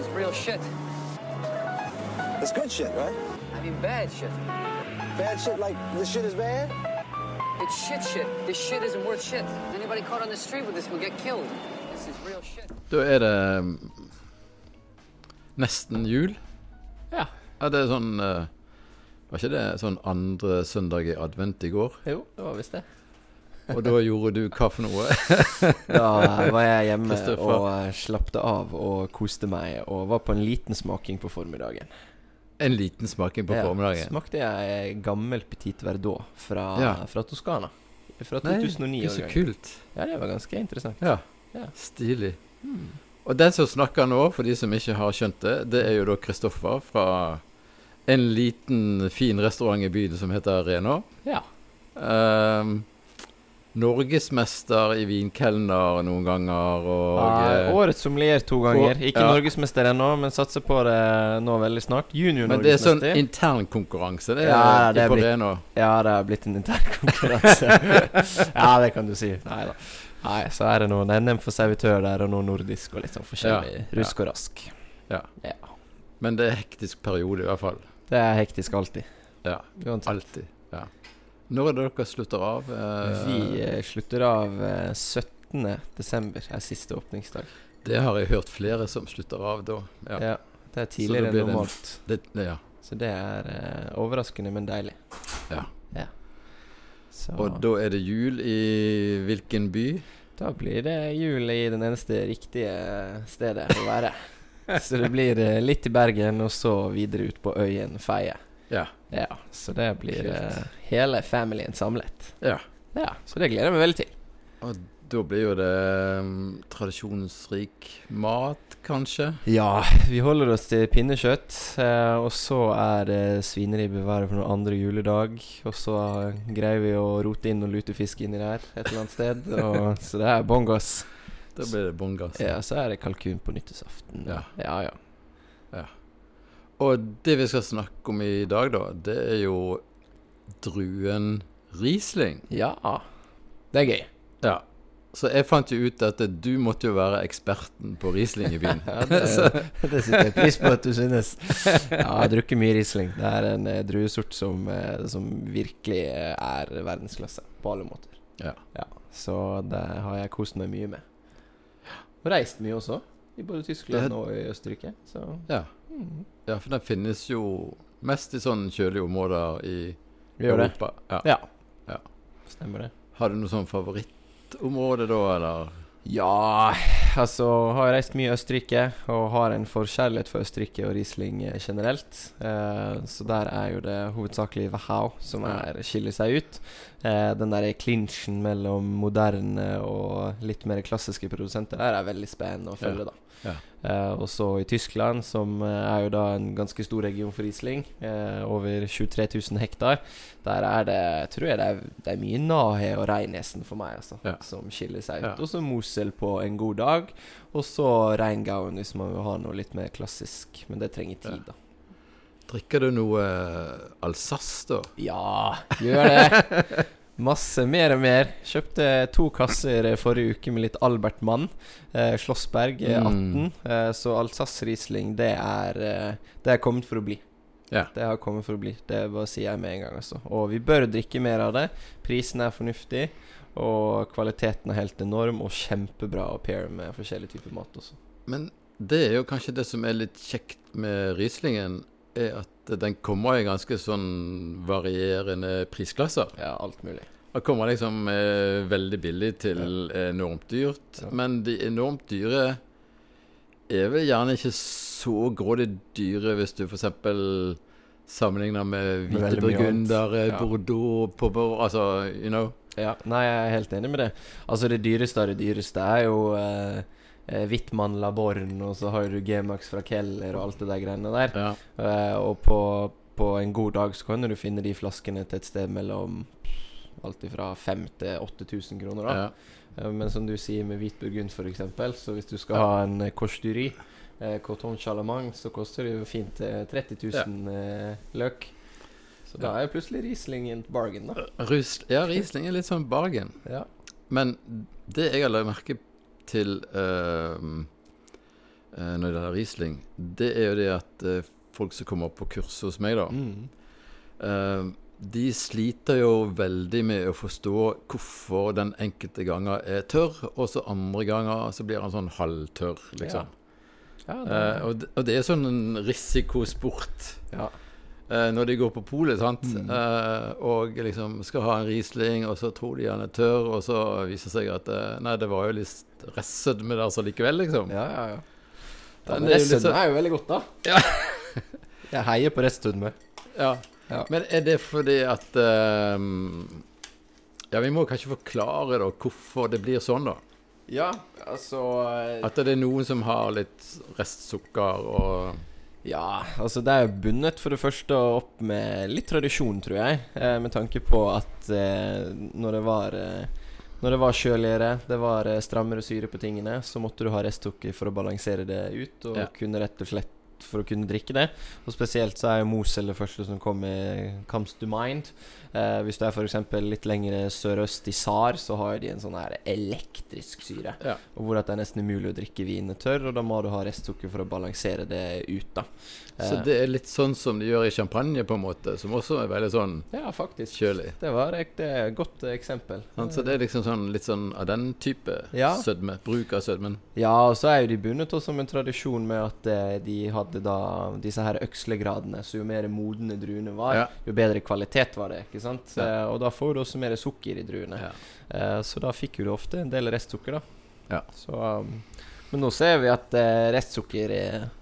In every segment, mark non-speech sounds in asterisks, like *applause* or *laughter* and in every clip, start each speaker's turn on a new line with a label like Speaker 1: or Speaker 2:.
Speaker 1: is real shit.
Speaker 2: It's good shit, right?
Speaker 1: I mean, bad shit.
Speaker 2: Bad shit like this shit is bad?
Speaker 1: It's shit shit. This shit isn't worth shit. Anybody caught on the street with this will get killed. This is real shit.
Speaker 3: Da er det mm, nesten jul.
Speaker 4: Ja.
Speaker 3: Ja, det er sånn eh, Var ikke det sånn andre søndag i advent i går?
Speaker 4: Jo, det var visst det.
Speaker 3: Og da gjorde du hva for noe? *laughs*
Speaker 4: Da var jeg hjemme og eh, slappte av og koste meg, og var på en liten smaking på formiddagen.
Speaker 3: En liten smaking på
Speaker 4: Ja,
Speaker 3: formiddagen.
Speaker 4: Smakte jeg gammel Petit Verdot fra,
Speaker 3: Ja.
Speaker 4: fra Toskana. Fra
Speaker 3: Nei,
Speaker 4: 2009.
Speaker 3: er så kult.
Speaker 4: Ja, det var ganske interessant.
Speaker 3: Ja.
Speaker 4: Ja.
Speaker 3: Stilig. Og den som snakker nå, for de som ikke har skjønt det, det er jo da Kristoffer fra en liten, fin restaurant i byen som heter Rena.
Speaker 4: Ja.
Speaker 3: Um, Norgesmester i vinkelner noen ganger, og
Speaker 4: Ja,
Speaker 3: eh,
Speaker 4: årets sommelier to ganger.
Speaker 3: og-
Speaker 4: Ikke
Speaker 3: ja.
Speaker 4: norgesmester ennå, men satser på det nå veldig snart.
Speaker 3: Men det er sånn
Speaker 4: Junior-norgesmester.
Speaker 3: internkonkurranse, det,
Speaker 4: Ja, det er
Speaker 3: på
Speaker 4: blitt-. Ja, det har blitt en intern *laughs* konkurranse. ja, det kan du si. Nei da. Nei, så er det noe NM for servitør der, og noe nordisk og litt sånn forskjellig.
Speaker 3: Ja,
Speaker 4: Rusk og rask.
Speaker 3: Ja.
Speaker 4: Ja.
Speaker 3: Men det er hektisk periode, i hvert fall.
Speaker 4: Det er hektisk alltid.
Speaker 3: Ja,
Speaker 4: Uansett.
Speaker 3: alltid. Når er det dere slutter av? Eh,
Speaker 4: Vi eh, slutter av eh, 17. desember, er siste åpningsdag.
Speaker 3: Det har jeg hørt flere som slutter av da. Ja.
Speaker 4: Ja. Det er tidligere enn normalt.
Speaker 3: Det, ja.
Speaker 4: Så det er uh, overraskende, men deilig.
Speaker 3: Ja.
Speaker 4: ja. Så
Speaker 3: Og da er det jul i hvilken by?
Speaker 4: da blir det jul i den eneste riktige stedet å være. *laughs* så det blir eh, litt i Bergen, og så videre ut på øyen Feie.
Speaker 3: Ja.
Speaker 4: Ja, så det blir
Speaker 3: Kult.
Speaker 4: eh, hele familien samlet.
Speaker 3: Ja.
Speaker 4: Ja, Så det gleder jeg meg veldig til.
Speaker 3: Og da blir jo det um, tradisjonsrik mat, kanskje?
Speaker 4: Ja, vi holder oss til pinnekjøtt. Eh, og så er det svineribbe hver for noen andre juledag. Og så greier vi å rote inn noen lutefisk inni der et eller annet sted. *laughs* Og, så det er bånn gass.
Speaker 3: Da blir det bånn gass.
Speaker 4: Ja, så er det kalkun på nyttårsaften.
Speaker 3: Ja.
Speaker 4: ja. ja.
Speaker 3: Og det vi skal snakke om i dag, da, det er jo druen Riesling.
Speaker 4: Ja, det er gøy.
Speaker 3: Ja. Så jeg fant jo ut at du måtte jo være eksperten på Riesling i byen. *laughs*
Speaker 4: Ja, det, *laughs* det setter jeg pris på at du synes. Ja, jeg har drukket mye Riesling. Det er en eh, druesort som, eh, som virkelig eh, er verdensklasse på alle måter.
Speaker 3: Ja.
Speaker 4: Så det har jeg kost meg mye med. Og reist mye også. I både Tyskland
Speaker 3: Det-
Speaker 4: og i Østerrike. Så
Speaker 3: Ja.
Speaker 4: Mm.
Speaker 3: ja, for den finnes jo mest i sånne kjølige områder i
Speaker 4: det.
Speaker 3: Europa. Ja.
Speaker 4: Ja.
Speaker 3: Ja.
Speaker 4: Stemmer det.
Speaker 3: Har du noe sånn favorittområde da, eller?
Speaker 4: Ja, altså har jeg reist mye i Østerrike og har en forkjærlighet for Østerrike og Riesling generelt. Eh, så der er jo det hovedsakelig Wachau som er, skiller seg ut. Eh, den der klinsjen mellom moderne og litt mer klassiske produsenter der er veldig spennende å følge, da.
Speaker 3: Ja.
Speaker 4: Eh, og så i Tyskland, som eh, er jo da en ganske stor region for Riesling, eh, over 23 000 hektar, der er det tror jeg det er, det er mye Nahe og Reinesen for meg, altså,
Speaker 3: Ja.
Speaker 4: som skiller seg ut.
Speaker 3: Ja.
Speaker 4: Og så Mosel på en god dag, og så Reingauen hvis man vil ha noe litt mer klassisk. Men det trenger tid, da.
Speaker 3: Drikker du noe Alsace, da?
Speaker 4: Ja, gjør det! *laughs* Masse, mer og mer. Kjøpte to kasser eh, forrige uke med litt Albert Mann. Eh, Slåssberg eh, 18.
Speaker 3: Mm.
Speaker 4: Eh, så Alsace Riesling, det er eh, Det er kommet for å bli.
Speaker 3: Ja.
Speaker 4: Det har kommet for å bli. Det bare sier jeg med en gang, altså. Og vi bør drikke mer av det. Prisen er fornuftig. Og kvaliteten er helt enorm, og kjempebra å pair med forskjellige typer mat også.
Speaker 3: Men det er jo kanskje det som er litt kjekt med Rieslingen, er at den kommer i ganske sånn varierende prisklasser.
Speaker 4: Ja, alt mulig.
Speaker 3: Den kommer liksom eh, veldig billig til enormt dyrt.
Speaker 4: Ja.
Speaker 3: Men de enormt dyre er vel gjerne ikke så grådig dyre hvis du f.eks. sammenligner med
Speaker 4: Med
Speaker 3: hvite
Speaker 4: mye
Speaker 3: burgunder, eh,
Speaker 4: Ja.
Speaker 3: Bordeaux Pobor, Altså, you know.
Speaker 4: Ja, nei, jeg er helt enig med det. Altså, det dyreste av det dyreste er jo eh, eh, Wittmann Laborn, og så har du G-Max fra Keller og alt det der greiene der.
Speaker 3: Ja.
Speaker 4: Eh, og på, på en god dag så kan du finne de flaskene til et sted mellom alt fra 5000 til 8000 kroner. da
Speaker 3: ja.
Speaker 4: Eh, Men som du sier med hvit burgund f.eks., så hvis du skal
Speaker 3: Ja.
Speaker 4: ha en korsdyri eh, Coton Chalamang, så koster det jo fint eh, 30 000 eh, løk. Så da er jo plutselig Riesling en bargain, da.
Speaker 3: Rus, ja, Riesling er litt sånn bargain.
Speaker 4: Ja.
Speaker 3: Men det jeg har lagt merke til ehm, eh, når det gjelder Riesling, det er jo det at eh, folk som kommer på kurs hos meg, da
Speaker 4: Mm.
Speaker 3: eh, De sliter jo veldig med å forstå hvorfor den enkelte ganger er tørr, og så andre ganger så blir han sånn halvtørr, liksom.
Speaker 4: Ja, det,
Speaker 3: Eh, og, det, og det er sånn en risikosport.
Speaker 4: ja.
Speaker 3: Eh, når de går på polet sant?
Speaker 4: Mm.
Speaker 3: Eh, og liksom skal ha en Riesling, og så tror de han er tørr, og så viser det seg at eh, Nei, det var jo litt restsødme der så likevel, liksom.
Speaker 4: ja, ja, ja. ja
Speaker 3: Den
Speaker 4: men
Speaker 3: er jo litt
Speaker 4: er jo veldig godt, da.
Speaker 3: Ja. *laughs*
Speaker 4: jeg heier på reststødme.
Speaker 3: Ja.
Speaker 4: Ja.
Speaker 3: Men er det fordi at eh, Ja, vi må kanskje forklare da hvorfor det blir sånn, da.
Speaker 4: Ja, altså
Speaker 3: At det er noen som har litt restsukker og
Speaker 4: Ja, altså det er bundet for det første opp med litt tradisjon, tror jeg. Eh, med tanke på at eh, når det var eh, Når det var kjøligere, det var eh, strammere syre på tingene, så måtte du ha restsukker for å balansere det ut, og
Speaker 3: Ja.
Speaker 4: kunne rett og slett for å kunne drikke det. Og spesielt så er jo Mosel det første som kommer comes to mind. Eh, hvis du er f.eks. litt lenger sørøst i SAR, så har de en sånn her elektrisk syre.
Speaker 3: Ja.
Speaker 4: Og hvor det er nesten umulig å drikke vinen tørr, og da må du ha restsukker for å balansere det ut, da.
Speaker 3: Så
Speaker 4: Eh,
Speaker 3: det er litt sånn som de gjør i champagne, på en måte, som også er veldig sånn
Speaker 4: Ja, faktisk.
Speaker 3: kjølig.
Speaker 4: Det var et, godt eksempel.
Speaker 3: Sant? Så det er liksom sånn litt sånn av den type
Speaker 4: Ja.
Speaker 3: sødme. Bruk av sødmen.
Speaker 4: Ja, og så er jo de bundet også med en tradisjon med at eh, de hadde da disse her økslegradene. Så jo mer modne druene var,
Speaker 3: Ja.
Speaker 4: jo bedre kvalitet var det. ikke sant?
Speaker 3: Ja.
Speaker 4: Eh, og da får du også mer sukker i druene.
Speaker 3: Ja.
Speaker 4: Eh, så da fikk du ofte en del restsukker, da.
Speaker 3: Ja.
Speaker 4: Så, um, men nå ser vi at eh, restsukker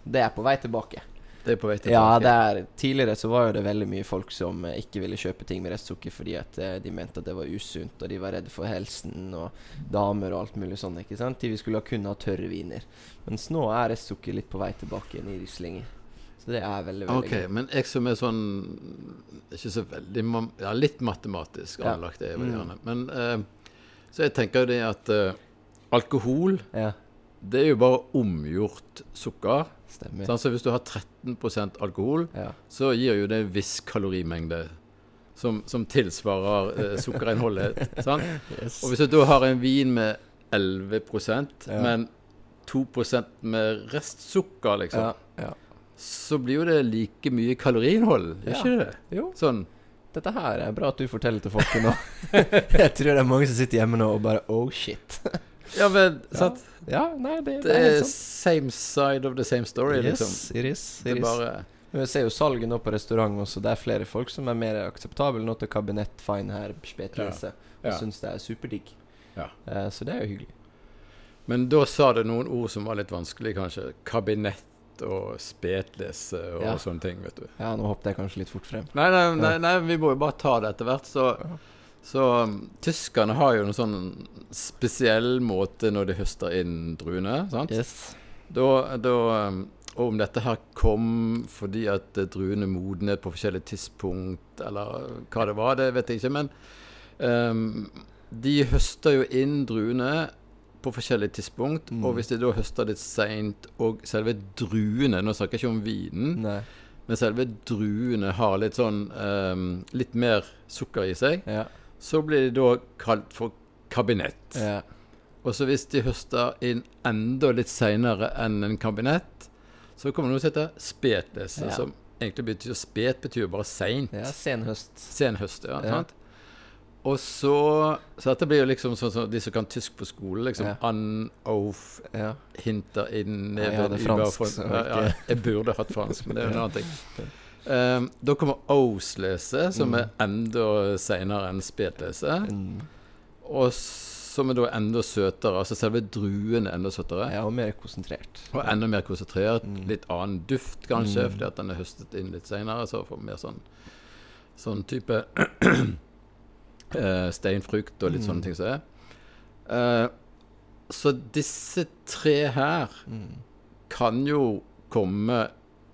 Speaker 4: det er på vei tilbake.
Speaker 3: Det er på vei tilbake.
Speaker 4: Ja, det er Tidligere så var jo det veldig mye folk som ikke ville kjøpe ting med restsukker fordi at de mente at det var usunt, og de var redde for helsen og damer og alt mulig sånn. ikke sant? De skulle kun ha tørre viner. Mens nå er restsukker litt på vei tilbake igjen i Rieslinger. Så det er veldig, veldig
Speaker 3: Ok, men jeg som er sånn Ikke så veldig Ja, litt matematisk anlagt, er jeg vel
Speaker 4: Mm.
Speaker 3: gjerne. Men eh, Så jeg tenker jo det at eh, alkohol.
Speaker 4: Ja,
Speaker 3: det er jo bare omgjort sukker.
Speaker 4: stemmer.
Speaker 3: Sånn, Så hvis du har 13% alkohol,
Speaker 4: Ja.
Speaker 3: så gir jo det en viss kalorimengde som, som tilsvarer eh, sukkerinnholdet. *laughs* sant?
Speaker 4: Yes.
Speaker 3: Og hvis du da har en vin med 11
Speaker 4: Ja.
Speaker 3: men 2% med restsukker, liksom,
Speaker 4: Ja, ja.
Speaker 3: Så blir jo det like mye kaloriinnhold, gjør
Speaker 4: Ja.
Speaker 3: ikke det?
Speaker 4: Jo,
Speaker 3: Sånn.
Speaker 4: dette her er bra at du forteller til folket nå. *laughs* Jeg tror det er mange som sitter hjemme nå og bare Oh shit.
Speaker 3: Ja, men
Speaker 4: Ja.
Speaker 3: sant?
Speaker 4: Ja, nei, det,
Speaker 3: Det
Speaker 4: det er sant.
Speaker 3: same side of the same story, liksom.
Speaker 4: Yes, it is. It
Speaker 3: det
Speaker 4: is.
Speaker 3: bare
Speaker 4: Men Jeg ser jo salget nå på restaurant også. Det er flere folk som er mer akseptable nå til kabinett, fine her, spetlese.
Speaker 3: Ja.
Speaker 4: Og syns det er superdigg.
Speaker 3: Ja.
Speaker 4: Uh, så det er jo hyggelig.
Speaker 3: Men da sa du noen ord som var litt vanskelig, kanskje. Kabinett og spetlese og
Speaker 4: Ja.
Speaker 3: sånne ting, vet du.
Speaker 4: Ja, nå hoppet jeg kanskje litt fort frem.
Speaker 3: Nei, nei, nei, nei vi må jo bare ta det etter hvert. Så, så um, tyskerne har jo en sånn spesiell måte når de høster inn druene. sant?
Speaker 4: Yes.
Speaker 3: Da, da um, Og om dette her kom fordi at druene modnet på forskjellige tidspunkt, eller hva det var, det vet jeg ikke. Men um, de høster jo inn druene på forskjellige tidspunkt.
Speaker 4: Mm.
Speaker 3: Og hvis de da høster litt seint, og selve druene Nå snakker jeg ikke om vinen,
Speaker 4: Nei.
Speaker 3: men selve druene har litt sånn um, Litt mer sukker i seg,
Speaker 4: Ja.
Speaker 3: så blir de da kalt for kabinett.
Speaker 4: ja.
Speaker 3: Og så hvis de høster inn enda litt seinere enn en kabinett, så kommer det noe som heter spetlese,
Speaker 4: Ja.
Speaker 3: som egentlig betyr Spet betyr bare seint.
Speaker 4: ja
Speaker 3: senhøst. Senhøst, ja.
Speaker 4: Ja.
Speaker 3: Sant? Og så Så dette blir jo liksom sånn som de som kan tysk på skole. Liksom
Speaker 4: Ja.
Speaker 3: an, auf,
Speaker 4: Ja.
Speaker 3: hinter inn,
Speaker 4: Ja,
Speaker 3: neben,
Speaker 4: hadde
Speaker 3: über,
Speaker 4: fransk,
Speaker 3: von- ja, ja, Jeg burde hatt fransk, men det er jo en annen ting. Um, da kommer auslese, som
Speaker 4: Mm.
Speaker 3: er enda seinere enn spetlese.
Speaker 4: Mm.
Speaker 3: Og som er da enda søtere. Altså selve druen er enda søtere.
Speaker 4: ja, og mer konsentrert.
Speaker 3: Og enda mer konsentrert.
Speaker 4: Mm.
Speaker 3: Litt annen duft, kanskje,
Speaker 4: Mm.
Speaker 3: fordi at den er høstet inn litt seinere. Så får vi mer sånn Sånn type eh, steinfrukt og litt
Speaker 4: Mm.
Speaker 3: sånne ting som det er. Uh, så disse tre her
Speaker 4: Mm.
Speaker 3: kan jo komme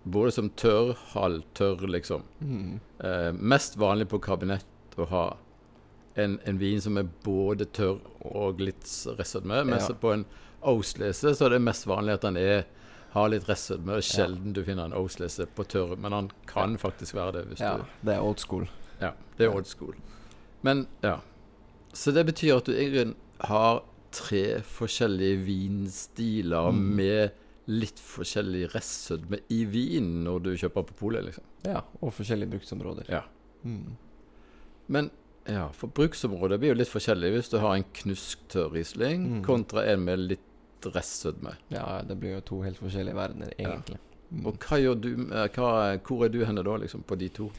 Speaker 3: både som tørr, halvtørr, liksom.
Speaker 4: Mm.
Speaker 3: Uh, mest vanlig på kabinett å ha en, en vin som er både tørr og litt restsødme. Mens
Speaker 4: Ja.
Speaker 3: på en Oslese så er det mest vanlig at den er, har litt restsødme. Sjelden du finner en Oslese på tørr, men han kan faktisk være det. hvis
Speaker 4: Ja,
Speaker 3: du...
Speaker 4: det er old school.
Speaker 3: Ja, det er old school. Men ja. Så det betyr at du egentlig har tre forskjellige vinstiler
Speaker 4: Mm.
Speaker 3: med litt forskjellig restsødme i vinen når du kjøper på polet, liksom.
Speaker 4: Ja, og forskjellige bruksområder.
Speaker 3: Ja.
Speaker 4: Mm.
Speaker 3: Men ja, for bruksområdet blir jo litt forskjellig hvis du har en knusktørr Riesling
Speaker 4: Mm.
Speaker 3: kontra en med litt restsødme.
Speaker 4: Ja, det blir jo to helt forskjellige verdener, egentlig. Mm.
Speaker 3: Og hva gjør du eh, hva, Hvor er du henne da, liksom, på de to?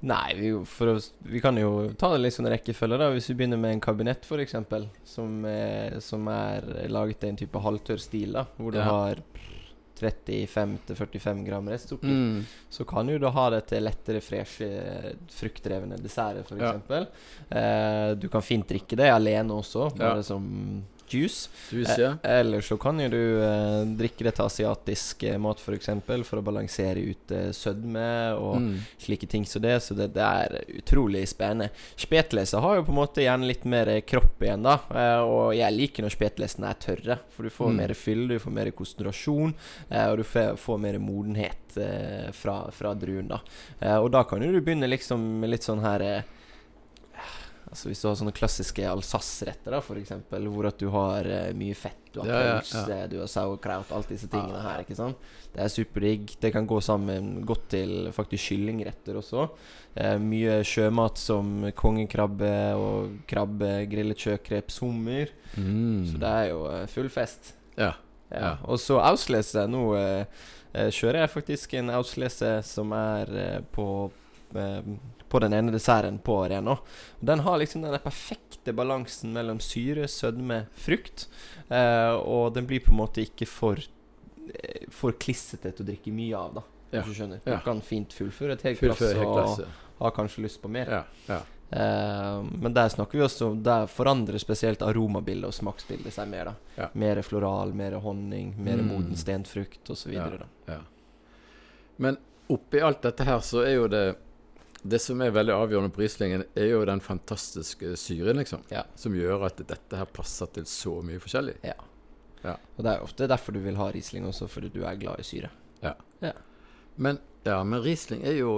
Speaker 4: Nei, vi, for å, vi kan jo ta det litt sånn rekkefølge, da. Hvis vi begynner med en kabinett, f.eks., som, er- som er laget i en type halvtørr stil, da, hvor du
Speaker 3: Ja.
Speaker 4: har 35-45 gram restsukker,
Speaker 3: Mm.
Speaker 4: så kan jo du ha det til lettere, freshe, fruktdrevne desserter, f.eks.
Speaker 3: Ja.
Speaker 4: Eh, du kan fint drikke det alene også, bare
Speaker 3: Ja.
Speaker 4: som juice.
Speaker 3: Juice, ja.
Speaker 4: Eh, eller så kan jo du eh, drikke det til asiatisk eh, mat, f.eks., for, eksempel, for å balansere ut eh, sødme og
Speaker 3: Mm.
Speaker 4: slike ting som det. Så det, det er utrolig spennende. Spetlese har jo på en måte gjerne litt mer kropp igjen, da. Eh, og jeg liker når spetlesene er tørre, for du får
Speaker 3: Mm.
Speaker 4: mer fyll, du får mer konsentrasjon, og du får, får mer modenhet fra, fra druen, da. Eh, og da kan jo du begynne liksom med litt sånn her Altså Hvis du har sånne klassiske for eksempel, hvor at du har uh, mye fett, du har
Speaker 3: Ja, ja,
Speaker 4: pølse,
Speaker 3: ja.
Speaker 4: du har sauerkraut, alt disse tingene her, ikke sant. Det er superdigg. Det kan gå sammen godt til faktisk kyllingretter også. Uh, mye sjømat som kongekrabbe og krabbe, grillet sjøkreps, hummer.
Speaker 3: Mm.
Speaker 4: Så det er jo eh, full fest.
Speaker 3: Ja.
Speaker 4: Ja.
Speaker 3: Ja.
Speaker 4: Og så Auslese. Nå kjører jeg faktisk en Auslese som er på på den ene desserten på Reno. Den har liksom den perfekte balansen mellom syre, sødme, frukt. Eh, og den blir på en måte ikke for eh, For klissete til å drikke mye av, da.
Speaker 3: Ja.
Speaker 4: Hvis du skjønner.
Speaker 3: Ja.
Speaker 4: Kan fint fullføre et helt glass og
Speaker 3: ha
Speaker 4: har kanskje lyst på mer.
Speaker 3: Ja, ja.
Speaker 4: Eh, men der snakker vi også Der forandrer spesielt aromabildet og smaksbildet seg mer. da
Speaker 3: Ja.
Speaker 4: Mer floral, mer honning, mer
Speaker 3: Mm.
Speaker 4: moden stenfrukt osv.
Speaker 3: Ja. Ja. Men oppi alt dette her, så er jo det Det som er veldig avgjørende på Rieslingen, er jo den fantastiske syren, liksom.
Speaker 4: Ja.
Speaker 3: Som gjør at dette her passer til så mye forskjellig.
Speaker 4: Ja.
Speaker 3: Ja.
Speaker 4: Og det er ofte derfor du vil ha Riesling også, fordi du er glad i syre.
Speaker 3: Men, ja, men Riesling er jo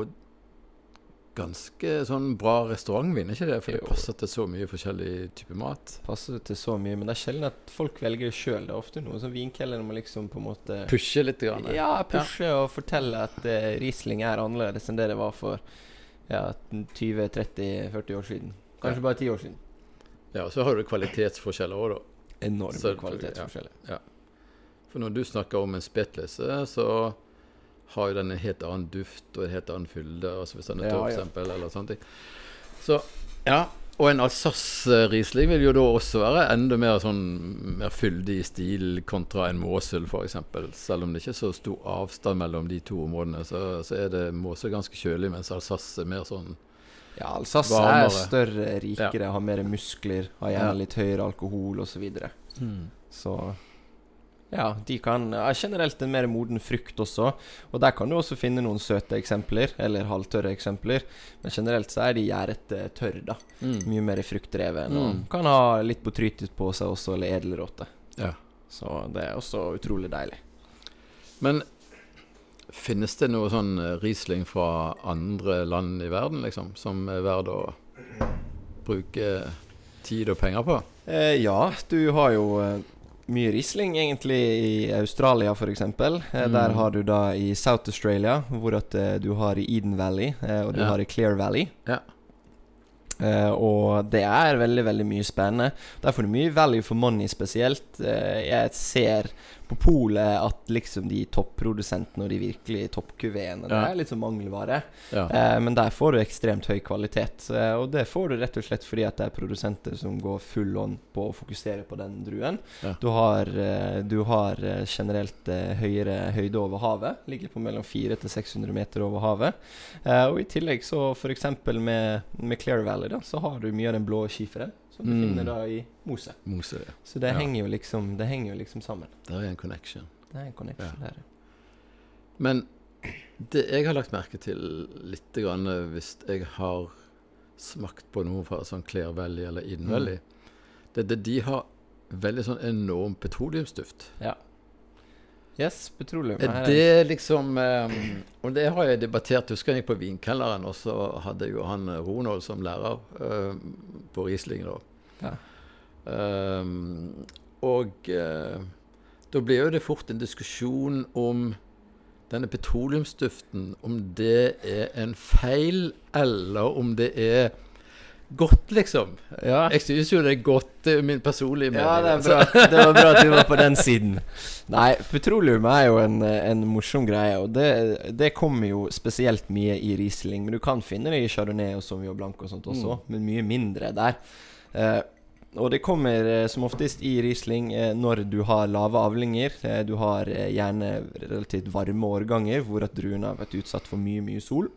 Speaker 3: ganske sånn bra restaurantvin, ikke det? For det passer til så mye forskjellig type mat.
Speaker 4: Passer til så mye, men det er sjelden at folk velger det sjøl. Det er ofte noe som vinkelnere må liksom på en måte
Speaker 3: Pushe litt. Grann.
Speaker 4: Ja, pushe og fortelle at uh, Riesling er annerledes enn det det var for ja, 20-30-40 år siden. Kanskje
Speaker 3: Ja.
Speaker 4: bare 10 år siden.
Speaker 3: Ja, og så har du kvalitetsforskjeller òg, da.
Speaker 4: Enorme
Speaker 3: Ja
Speaker 4: kvalitetsforskjeller.
Speaker 3: For når du snakker om en spetlese, så har jo den en helt annen duft og en helt annen fylde, altså hvis den er
Speaker 4: Ja,
Speaker 3: tørr,
Speaker 4: ja.
Speaker 3: eksempel, eller sånne ting. Så, ja. Og en Alsace-riesling vil jo da også være enda mer sånn mer fyldig i stil kontra en Mosul, f.eks. Selv om det ikke er så stor avstand mellom de to områdene, så, så er det Mosul ganske kjølig, mens Alsace er mer sånn
Speaker 4: Ja, Alsace
Speaker 3: Varmere.
Speaker 4: er større, rikere, har mer muskler, har gjerne litt høyere alkohol osv. Så, videre. så ja, de kan ja, Generelt en mer moden frukt også. Og der kan du også finne noen søte eksempler, eller halvtørre eksempler. Men generelt så er de gjærete tørre, da.
Speaker 3: Mm.
Speaker 4: Mye mer fruktdreven.
Speaker 3: Mm.
Speaker 4: Og kan ha litt botrytis på seg også, eller edelråte.
Speaker 3: Ja.
Speaker 4: Så det er også utrolig deilig.
Speaker 3: Men finnes det noe sånn eh, Riesling fra andre land i verden, liksom, som er verdt å bruke tid og penger på?
Speaker 4: Eh, ja, du har jo eh, mye Riesling egentlig i Australia f.eks. Eh,
Speaker 3: Mm.
Speaker 4: Der har du da i South Australia, hvor at eh, du har i Eden Valley, eh, og du
Speaker 3: Ja.
Speaker 4: har i Clear Valley.
Speaker 3: Ja.
Speaker 4: Uh, og det er veldig veldig mye spennende. Der får du mye value for money spesielt. Uh, jeg ser på polet at liksom de topprodusentene og de virkelig toppkuveene Det
Speaker 3: Ja.
Speaker 4: er litt sånn mangelvare.
Speaker 3: Ja.
Speaker 4: Eh, men der får du ekstremt høy kvalitet. Eh, og det får du rett og slett fordi at det er produsenter som går full on på å fokusere på den druen.
Speaker 3: Ja.
Speaker 4: Du har, eh, du har eh, generelt eh, høyere høyde over havet. Ligger på mellom 400 til 600 meter over havet. Eh, og i tillegg så f.eks. med, med Clear Valley da, så har du mye av den blå skiferen som du
Speaker 3: Mm.
Speaker 4: finner da i Mose.
Speaker 3: Mose, ja.
Speaker 4: Så det,
Speaker 3: Ja.
Speaker 4: henger liksom, det henger jo liksom sammen.
Speaker 3: Det er en connection.
Speaker 4: Det er en connection
Speaker 3: Ja.
Speaker 4: der.
Speaker 3: Men det jeg har lagt merke til litt grann, hvis jeg har smakt på noe fra sånn Clair Valley eller Eden
Speaker 4: Mm.
Speaker 3: Det er det de har veldig sånn enorm petroleumsduft.
Speaker 4: Yes, petroleum.
Speaker 3: Er det liksom um, Og det har jeg debattert. Husker jeg gikk på Vinkelleren, og så hadde jo han eh, Ronald som lærer uh, på Riesling, da.
Speaker 4: Ja.
Speaker 3: Um, og uh, Da blir jo det fort en diskusjon om denne petroleumsduften, om det er en feil, eller om det er godt, liksom.
Speaker 4: Ja.
Speaker 3: Jeg synes jo det er godt, min personlige mening.
Speaker 4: Ja, det er
Speaker 3: altså.
Speaker 4: bra. Det var bra at du var på den siden. Nei, petroleum er jo en, en morsom greie, og det, det kommer jo spesielt mye i Riesling. Men du kan finne det i Chardonnay og Sauvignon Blanc og sånt også, men mye mindre der. Eh, og det kommer eh, som oftest i Riesling eh, når du har lave avlinger. Du har gjerne relativt varme årganger hvor at druene har vært utsatt for mye, mye sol.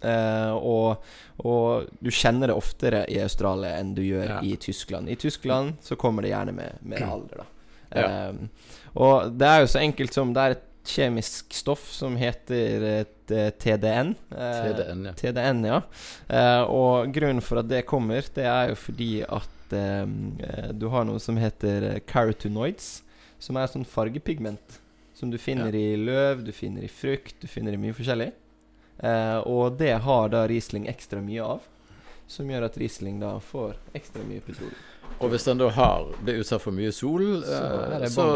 Speaker 4: Uh, og, og du kjenner det oftere i Australia enn du gjør
Speaker 3: Ja.
Speaker 4: i Tyskland. I Tyskland så kommer det gjerne med, med alder, da.
Speaker 3: Ja.
Speaker 4: Eh, og det er jo så enkelt som Det er et kjemisk stoff som heter et, eh, TDN. Eh,
Speaker 3: TDN, ja.
Speaker 4: TDN, ja. Eh, og grunnen for at det kommer, det er jo fordi at eh, du har noe som heter carotenoids, som er sånn fargepigment. Som du finner i løv, du finner i frukt, du finner i mye forskjellig. Og det har da Riesling ekstra mye av. Som gjør at Riesling da får ekstra mye petroleum.
Speaker 3: Og hvis den da har blir utsatt for mye sol,
Speaker 4: Så
Speaker 3: så,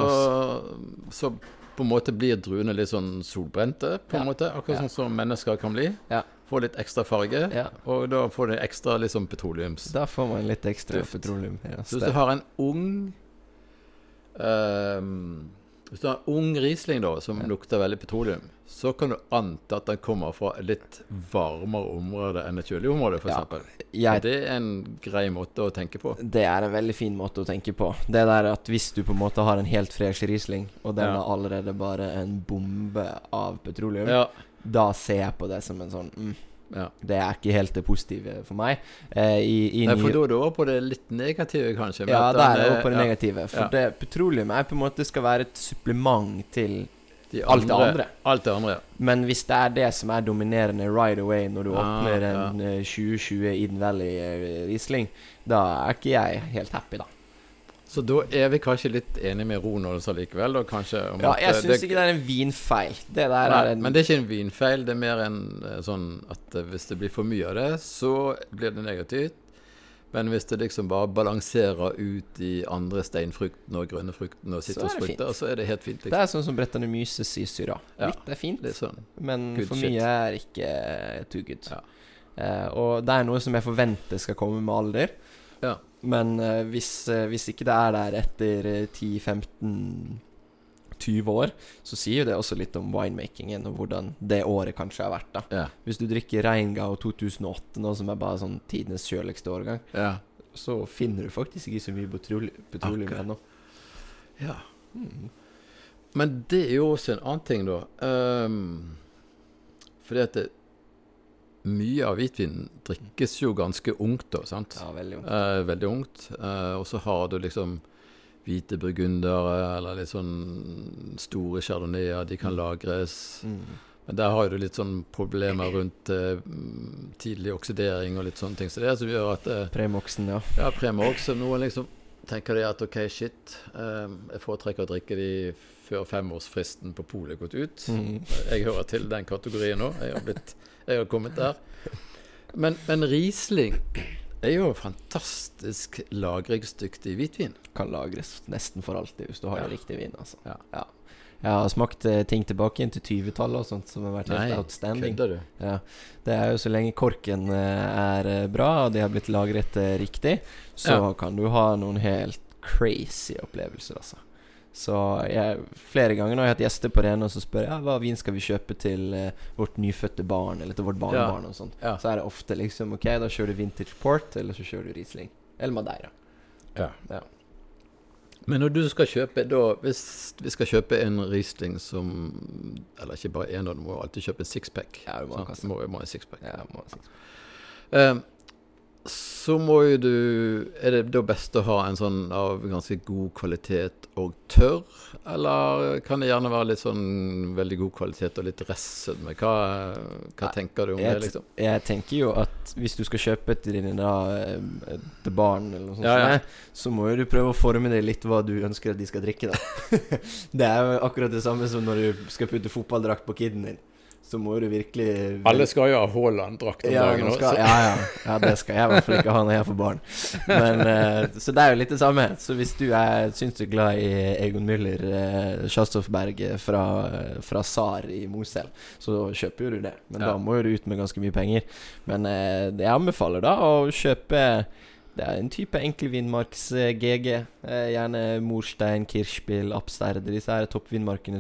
Speaker 3: så på en måte blir druene litt sånn solbrente, på en måte. Akkurat sånn som mennesker kan bli.
Speaker 4: Ja.
Speaker 3: Får litt ekstra farge, og da får du ekstra liksom petroleums...
Speaker 4: Da får man litt ekstra
Speaker 3: Duft.
Speaker 4: petroleum.
Speaker 3: Så hvis du har en ung ehm, Hvis du har ung Riesling da, som lukter veldig petroleum, så kan du anta at den kommer fra et litt varmere område enn et kjølig område, f.eks.
Speaker 4: Ja. Jeg
Speaker 3: Det er en grei måte å tenke på.
Speaker 4: Det er en veldig fin måte å tenke på. Det der at hvis du på en måte har en helt fresh Riesling, og den
Speaker 3: Ja.
Speaker 4: er allerede bare en bombe av petroleum,
Speaker 3: Ja.
Speaker 4: da ser jeg på det som en sånn mm,
Speaker 3: ja.
Speaker 4: Det er ikke helt det positive for meg. Eh, I, i
Speaker 3: Nei, for da er du over på det litt negative, kanskje.
Speaker 4: ja,
Speaker 3: da
Speaker 4: er jeg på det
Speaker 3: ja,
Speaker 4: negative. For
Speaker 3: Ja.
Speaker 4: det petroleum er på en måte skal være et supplement til
Speaker 3: de
Speaker 4: alt det andre.
Speaker 3: Alt det andre, ja.
Speaker 4: Men hvis det er det som er dominerende right away når du
Speaker 3: Ah,
Speaker 4: åpner en eh, 2020 Eden Valley eh, Riesling, da er ikke jeg helt happy, da.
Speaker 3: Så da er vi kanskje litt enige med Ronald likevel, da, kanskje? Om
Speaker 4: Ja, jeg
Speaker 3: eh,
Speaker 4: syns ikke det er en vinfeil. Det der
Speaker 3: Nei,
Speaker 4: er en
Speaker 3: men det er ikke en vinfeil. Det er mer en eh, sånn at eh, hvis det blir for mye av det, så blir det negativt. Men hvis det liksom bare balanserer ut de andre steinfruktene og grønne fruktene og
Speaker 4: Så er det
Speaker 3: sitrusfrukter, så er det helt fint.
Speaker 4: Det
Speaker 3: Liksom.
Speaker 4: er sånn som Brettanomyces i syra.
Speaker 3: Ja.
Speaker 4: Litt er fint,
Speaker 3: sånn.
Speaker 4: men
Speaker 3: good
Speaker 4: for
Speaker 3: shit.
Speaker 4: mye er ikke too good.
Speaker 3: Ja.
Speaker 4: Uh, og det er noe som jeg forventer skal komme med alder.
Speaker 3: Ja.
Speaker 4: Men eh, hvis, eh, hvis ikke det er der etter eh, 10-15-20 år, så sier jo det også litt om winemakingen og hvordan det året kanskje har vært. da
Speaker 3: Ja.
Speaker 4: Hvis du drikker Reingau 2008 nå, som er bare sånn tidenes kjøligste årgang,
Speaker 3: Ja.
Speaker 4: så finner du faktisk ikke så mye petrole petroleum
Speaker 3: okay.
Speaker 4: ennå.
Speaker 3: ja.
Speaker 4: Mm.
Speaker 3: Men det er jo også en annen ting, da. Um, fordi at det, mye av hvitvin drikkes jo ganske ungt, da. sant?
Speaker 4: Ja, veldig ungt.
Speaker 3: Eh, veldig ungt. Eh, og så har du liksom hvite burgundere, eller litt sånn store chardonnayer. De kan lagres.
Speaker 4: Mm.
Speaker 3: Men der har du litt sånn problemer rundt eh, mm, tidlig oksidering og litt sånne ting. Så det er som gjør at eh,
Speaker 4: Premoxen, ja.
Speaker 3: ja, Premorg, så noen liksom tenker de at OK, shit, eh, jeg foretrekker å drikke de før femårsfristen på polet gått ut.
Speaker 4: Mm.
Speaker 3: Jeg hører til den kategorien nå. Jeg har, blitt, jeg har kommet der. Men, men Riesling er jo fantastisk lagringsdyktig hvitvin.
Speaker 4: Kan lagres nesten for alltid hvis du har
Speaker 3: Ja.
Speaker 4: riktig vin. Altså.
Speaker 3: Ja.
Speaker 4: Jeg har smakt eh, ting tilbake inn til 20-tallet og sånt som har vært helt
Speaker 3: Nei,
Speaker 4: outstanding.
Speaker 3: du?
Speaker 4: Ja. Det er jo så lenge korken eh, er eh, bra, og de har blitt lagret riktig, så
Speaker 3: Ja.
Speaker 4: kan du ha noen helt crazy opplevelser, altså. Så jeg, flere ganger når jeg har hatt gjester på Rene, og så spør jeg ja, hva vin skal vi kjøpe til eh, vårt nyfødte barn, eller til vårt barnebarn, og sånt.
Speaker 3: Ja.
Speaker 4: Så er det ofte liksom Ok, da kjører du vintage port, eller så kjører du Riesling. Eller Madeira.
Speaker 3: Ja.
Speaker 4: Ja.
Speaker 3: Men når du skal kjøpe da Hvis vi skal kjøpe en Riesling som Eller ikke bare én, du må alltid kjøpe en sixpack.
Speaker 4: Ja, du må ha
Speaker 3: må, må ha en sixpack.
Speaker 4: Ja, må si.
Speaker 3: Eh, så må jo du Er det da best å ha en sånn av ganske god kvalitet og tørr? Eller kan det gjerne være litt sånn veldig god kvalitet og litt restsødme? Hva, hva
Speaker 4: Nei,
Speaker 3: tenker du om
Speaker 4: jeg
Speaker 3: det, liksom?
Speaker 4: Jeg tenker jo at hvis du skal kjøpe til dine da eh, barn, eller noe sånt,
Speaker 3: Ja, ja.
Speaker 4: så må jo du prøve å forme det litt hva du ønsker at de skal drikke, da. *laughs* det er jo akkurat det samme som når du skal putte fotballdrakt på kiden din. Så må du virkelig
Speaker 3: Alle skal jo ha Haaland-drakt om
Speaker 4: ja,
Speaker 3: dagen også.
Speaker 4: skal, ja, ja, ja, det skal jeg i hvert fall ikke ha når jeg får barn. Men, uh, så det er jo litt det samme. Så hvis du er syns du er glad i Egon Müller, eh, Kjastolfberg fra, fra SAR i Mosel, så kjøper jo du det. Men
Speaker 3: Ja.
Speaker 4: da må jo du ut med ganske mye penger. Men uh, jeg anbefaler da å kjøpe det er en type enkeltvinmarks-GG. Eh, gjerne Morstein, Kirschspill, Absterde. Disse her er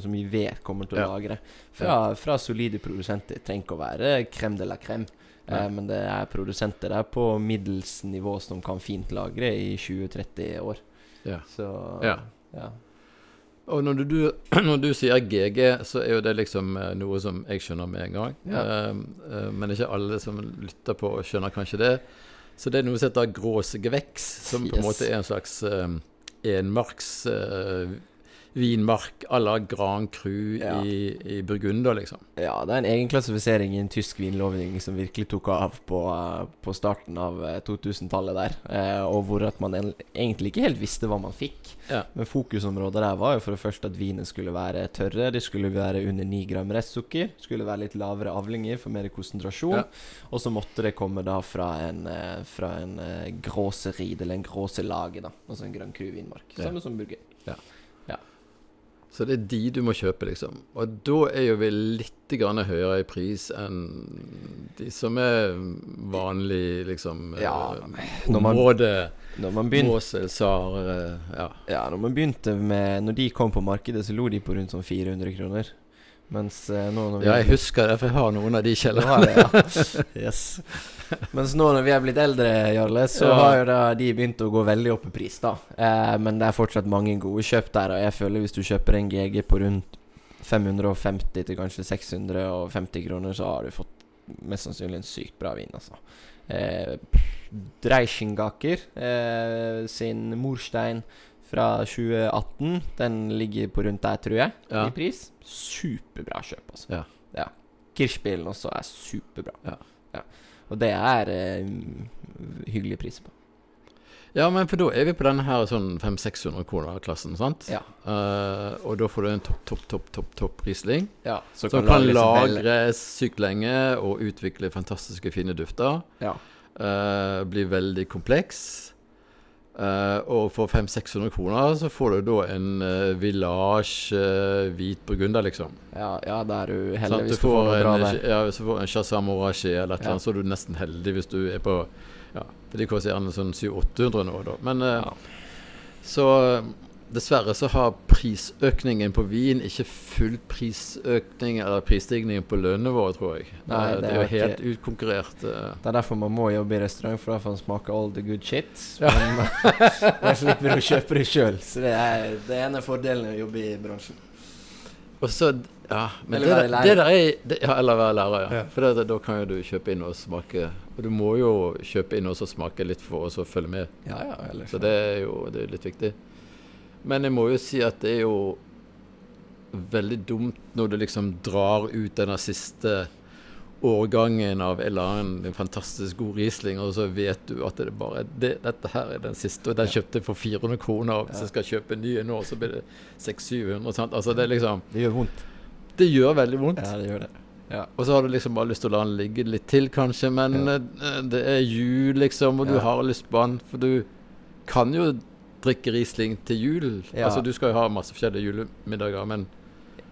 Speaker 4: som vi vet kommer til å
Speaker 3: Ja.
Speaker 4: lagre. Fra, fra solide produsenter. Trenger ikke å være crème de la crème. Eh, men det er produsenter der på middels nivå som kan fint lagre i 20-30 år.
Speaker 3: Ja.
Speaker 4: Så
Speaker 3: Ja.
Speaker 4: ja.
Speaker 3: Og når du, du, *clears throat* når du sier GG, så er jo det liksom eh, noe som jeg skjønner med en gang.
Speaker 4: Ja.
Speaker 3: Eh, eh, men ikke alle som lytter på, skjønner kanskje det. Så det er noe som heter gråsgeveks, som på en
Speaker 4: Yes.
Speaker 3: måte er en slags um, enmarks eh, vinmark à la Grand Cru
Speaker 4: Ja.
Speaker 3: i, i Burgunder, liksom.
Speaker 4: Ja, det er en egen klassifisering i en tysk vinlovning som virkelig tok av på, eh, på starten av eh, 2000-tallet der. Eh, og hvor at man en, egentlig ikke helt visste hva man fikk.
Speaker 3: Ja.
Speaker 4: Men fokusområdet der var jo for det første at vinen skulle være tørre. Det skulle være under 9 gram restsukker. Skulle være litt lavere avlinger for mer konsentrasjon.
Speaker 3: Ja.
Speaker 4: Og så måtte det komme da fra en, eh, fra en eh, gråserid, eller en gråselage, da. Altså en Grand Cru-vinmark.
Speaker 3: Ja.
Speaker 4: Samme som Burger.
Speaker 3: Så det er de du må kjøpe, liksom. Og da er jo vi litt grann høyere i pris enn de som er vanlig, liksom
Speaker 4: Ja,
Speaker 3: eh,
Speaker 4: når man-
Speaker 3: Område
Speaker 4: Når man begynte
Speaker 3: Måsel, Sar eh, Ja.
Speaker 4: Ja, når man begynte med Når de kom på markedet, så lå de på rundt sånn 400 kroner. Mens eh, nå når vi
Speaker 3: ja, jeg husker det, for jeg har noen av de kjellerne.
Speaker 4: ja. *laughs* Yes. Mens nå når vi er blitt eldre, Jarle, så
Speaker 3: Ja.
Speaker 4: har jo da de begynt å gå veldig opp i pris, da. Eh, men det er fortsatt mange gode kjøp der, og jeg føler hvis du kjøper en GG på rundt 550 til kanskje 650 kroner, så har du fått mest sannsynlig en sykt bra vin, altså. Eh, Dreichingaker eh, sin Morstein fra 2018, den ligger på rundt der, tror jeg,
Speaker 3: Ja.
Speaker 4: i pris. Superbra kjøp, altså.
Speaker 3: Ja.
Speaker 4: ja. Kirchbilen også er superbra.
Speaker 3: Ja.
Speaker 4: Og det er eh, hyggelige priser på.
Speaker 3: Ja, men for da er vi på denne her sånn 500-600 kroner-klassen, sant?
Speaker 4: Ja.
Speaker 3: Uh, og da får du en topp, topp, topp, topp, topp prisling.
Speaker 4: Ja,
Speaker 3: Som kan,
Speaker 4: lagres vel-
Speaker 3: lagres sykt lenge og utvikle fantastiske, fine dufter.
Speaker 4: Ja.
Speaker 3: Uh, blir veldig kompleks. Eh, og for 500-600 kroner så får du da en uh, Village uh, hvit burgunder, liksom.
Speaker 4: Ja, ja, da er du heldig
Speaker 3: sånn,
Speaker 4: hvis du får
Speaker 3: får
Speaker 4: noe bra
Speaker 3: en,
Speaker 4: der.
Speaker 3: ja, hvis du får en Shazam Orashi eller et eller annet, så er du nesten heldig hvis du er på Ja, de koster gjerne sånn 700-800 nå, da. Men
Speaker 4: Ja.
Speaker 3: så dessverre så har prisøkningen på vin ikke fulgt prisøkning eller prisstigningen på lønnivået, tror jeg.
Speaker 4: Nei,
Speaker 3: Eh,
Speaker 4: det
Speaker 3: det
Speaker 4: er
Speaker 3: jo jo
Speaker 4: ikke-
Speaker 3: helt utkonkurrert. eh.
Speaker 4: Det er derfor man må jobbe i restaurant, for da får man smake all the good shit.
Speaker 3: Ja.
Speaker 4: Men man, *laughs* man slipper å kjøpe det sjøl. Så det er det ene fordelen med å jobbe i bransjen.
Speaker 3: Og så Ja, men
Speaker 4: Eller
Speaker 3: det,
Speaker 4: være
Speaker 3: det der er det, ja, Eller være lærer, ja.
Speaker 4: Ja.
Speaker 3: For det, da kan jo du kjøpe inn og smake Og du må jo kjøpe inn og smake litt for å følge med.
Speaker 4: Ja, ja, ellers
Speaker 3: Så det er jo det er litt viktig. Men jeg må jo si at det er jo veldig dumt når du liksom drar ut denne siste årgangen av en eller annen fantastisk god Riesling, og så vet du at det bare det, dette her er den siste, og den kjøpte jeg for 400 kroner, og hvis jeg skal kjøpe en ny nå, så blir det 600-700. sant? Altså det liksom
Speaker 4: Det gjør vondt.
Speaker 3: Det gjør veldig vondt.
Speaker 4: Ja, det gjør det. Ja.
Speaker 3: Og så har du liksom bare lyst til å la den ligge litt til, kanskje, men
Speaker 4: Ja.
Speaker 3: eh, det er jul, liksom, og du
Speaker 4: Ja.
Speaker 3: har lyst på den. For du kan jo drikke Riesling til jul.
Speaker 4: Ja.
Speaker 3: Altså, du skal jo ha masse forskjellige julemiddager, men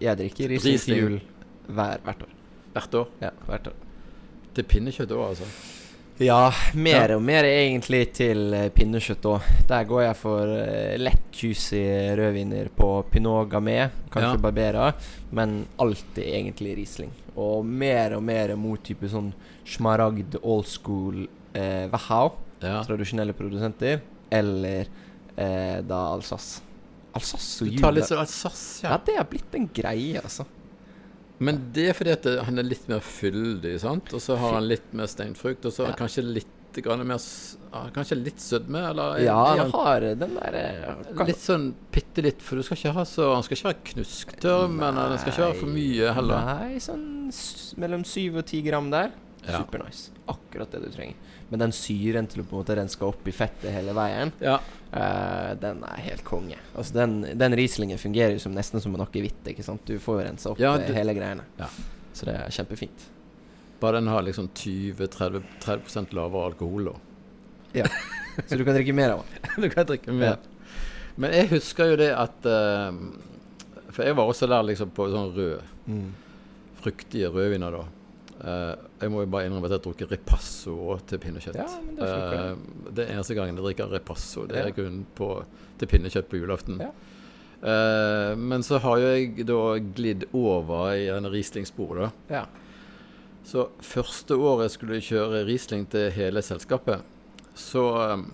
Speaker 4: Jeg drikker Riesling til jul hver, hvert år.
Speaker 3: hvert år.
Speaker 4: Ja, hvert år.
Speaker 3: Til pinnekjøtt òg, altså.
Speaker 4: Ja, mer
Speaker 3: Ja.
Speaker 4: og mer egentlig til eh, pinnekjøtt òg. Der går jeg for eh, lett juicy rødviner på Pinot Gamet, kanskje
Speaker 3: Ja.
Speaker 4: Barbera, men alltid egentlig Riesling. Og mer og mer mot type sånn smaragd old school eh, Wachau,
Speaker 3: Ja.
Speaker 4: tradisjonelle produsenter, eller eh, da Alsace. Alsace og
Speaker 3: Du tar litt sånn Alsace,
Speaker 4: Ja,
Speaker 3: ja.
Speaker 4: det har blitt en greie, altså.
Speaker 3: Men det er fordi at det- han er litt mer fyldig, sant? Og så har han litt mer steinfrukt, og så han
Speaker 4: Ja.
Speaker 3: kanskje litt grann mer Kanskje litt sødme, eller
Speaker 4: Ja, han
Speaker 3: han
Speaker 4: har den der
Speaker 3: Litt sånn bitte litt, for du skal ikke ha så Han skal ikke være knusktørr, men den skal ikke være for mye heller.
Speaker 4: Nei, sånn s mellom syv og ti gram der.
Speaker 3: Ja.
Speaker 4: Supernice. Akkurat det du trenger. Men den syren til å på en måte renske opp i fettet hele veien,
Speaker 3: Ja.
Speaker 4: uh, den er helt konge. Altså Den, den Rieslingen fungerer jo som nesten som en akevitt. Du får jo rensa opp
Speaker 3: Ja,
Speaker 4: eh,
Speaker 3: du-
Speaker 4: hele greiene. Så det er kjempefint.
Speaker 3: Bare den har liksom 20-30 30 lavere alkohol, da.
Speaker 4: Så du kan drikke mer av den. *laughs*
Speaker 3: du kan drikke mer. Men jeg husker jo det at uh, For jeg var også der liksom på sånn rød,
Speaker 4: Mm.
Speaker 3: fruktige rødviner, da. Eh, jeg må jo bare innrømme at jeg har drukket Ripasso til pinnekjøtt.
Speaker 4: Ja, det.
Speaker 3: Eh, det eneste gangen jeg drikker Ripasso. Det
Speaker 4: Ja.
Speaker 3: er kun på, til pinnekjøtt på julaften.
Speaker 4: Ja.
Speaker 3: Uh, men så har jo jeg da glidd over i en Riesling-sporet, da.
Speaker 4: Ja.
Speaker 3: Så første året jeg skulle kjøre Riesling til hele selskapet, så um,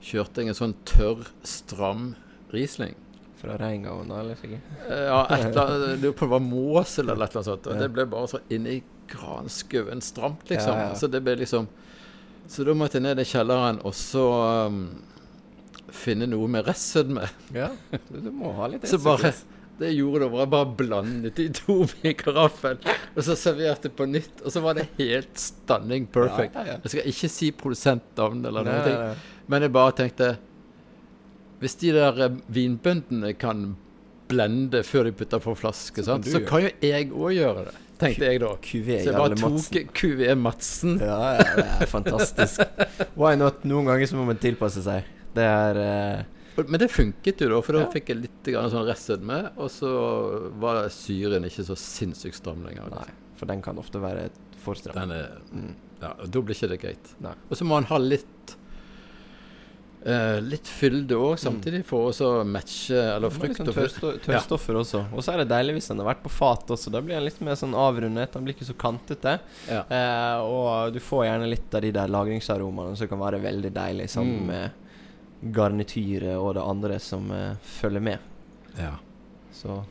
Speaker 3: kjørte jeg en sånn tørr, stram Riesling.
Speaker 4: Fra Reingaven, da, eller sikkert?
Speaker 3: Ja, et eller annet, det var Måsel eller et eller annet sånt. Og
Speaker 4: Ja.
Speaker 3: det ble bare så inni granskauen stramt, liksom.
Speaker 4: Ja, ja.
Speaker 3: Så det ble liksom Så da måtte jeg ned i kjelleren og så um, finne noe med restsødme.
Speaker 4: Ja. Du, må ha litt *laughs*
Speaker 3: Så bare Det gjorde det var jeg bare blandet de to *laughs* i karaffel, og så serverte jeg på nytt. Og så var det helt stunning perfect.
Speaker 4: Ja.
Speaker 3: Jeg skal ikke si produsentnavn eller noe.
Speaker 4: nei, nei.
Speaker 3: Men jeg bare tenkte Hvis de der eh, vinbøndene kan blende før de putter på flaske,
Speaker 4: Så kan
Speaker 3: sant? så kan jo jeg òg gjøre det. Tenkte jeg da.
Speaker 4: QV
Speaker 3: Så jeg bare tok. QV Madsen.
Speaker 4: Ja, ja, det er fantastisk. Why not? Noen ganger så må man tilpasse seg. Det er
Speaker 3: uh... Men det funket jo, da, for da
Speaker 4: Ja.
Speaker 3: fikk jeg litt sånn restsødme, og så var syren ikke så sinnssykt stram lenger.
Speaker 4: Nei, for den kan ofte være for stram.
Speaker 3: Den er,
Speaker 4: Mm.
Speaker 3: ja, og da blir ikke det greit. Og så må han ha litt eh, Litt fylde òg, samtidig, for å matche Eller
Speaker 4: er
Speaker 3: frukt
Speaker 4: sånn
Speaker 3: og frukt.
Speaker 4: tørrsto- Tørrstoffer også. Og så er det deilig hvis den har vært på fat også. Da blir den litt mer sånn avrundet. Den blir ikke så kantete.
Speaker 3: Ja.
Speaker 4: Uh, og du får gjerne litt av de der lagringsaromaene som kan være veldig deilig sammen
Speaker 3: Mm.
Speaker 4: med garnityret og det andre som uh, følger med.
Speaker 3: Ja.
Speaker 4: Så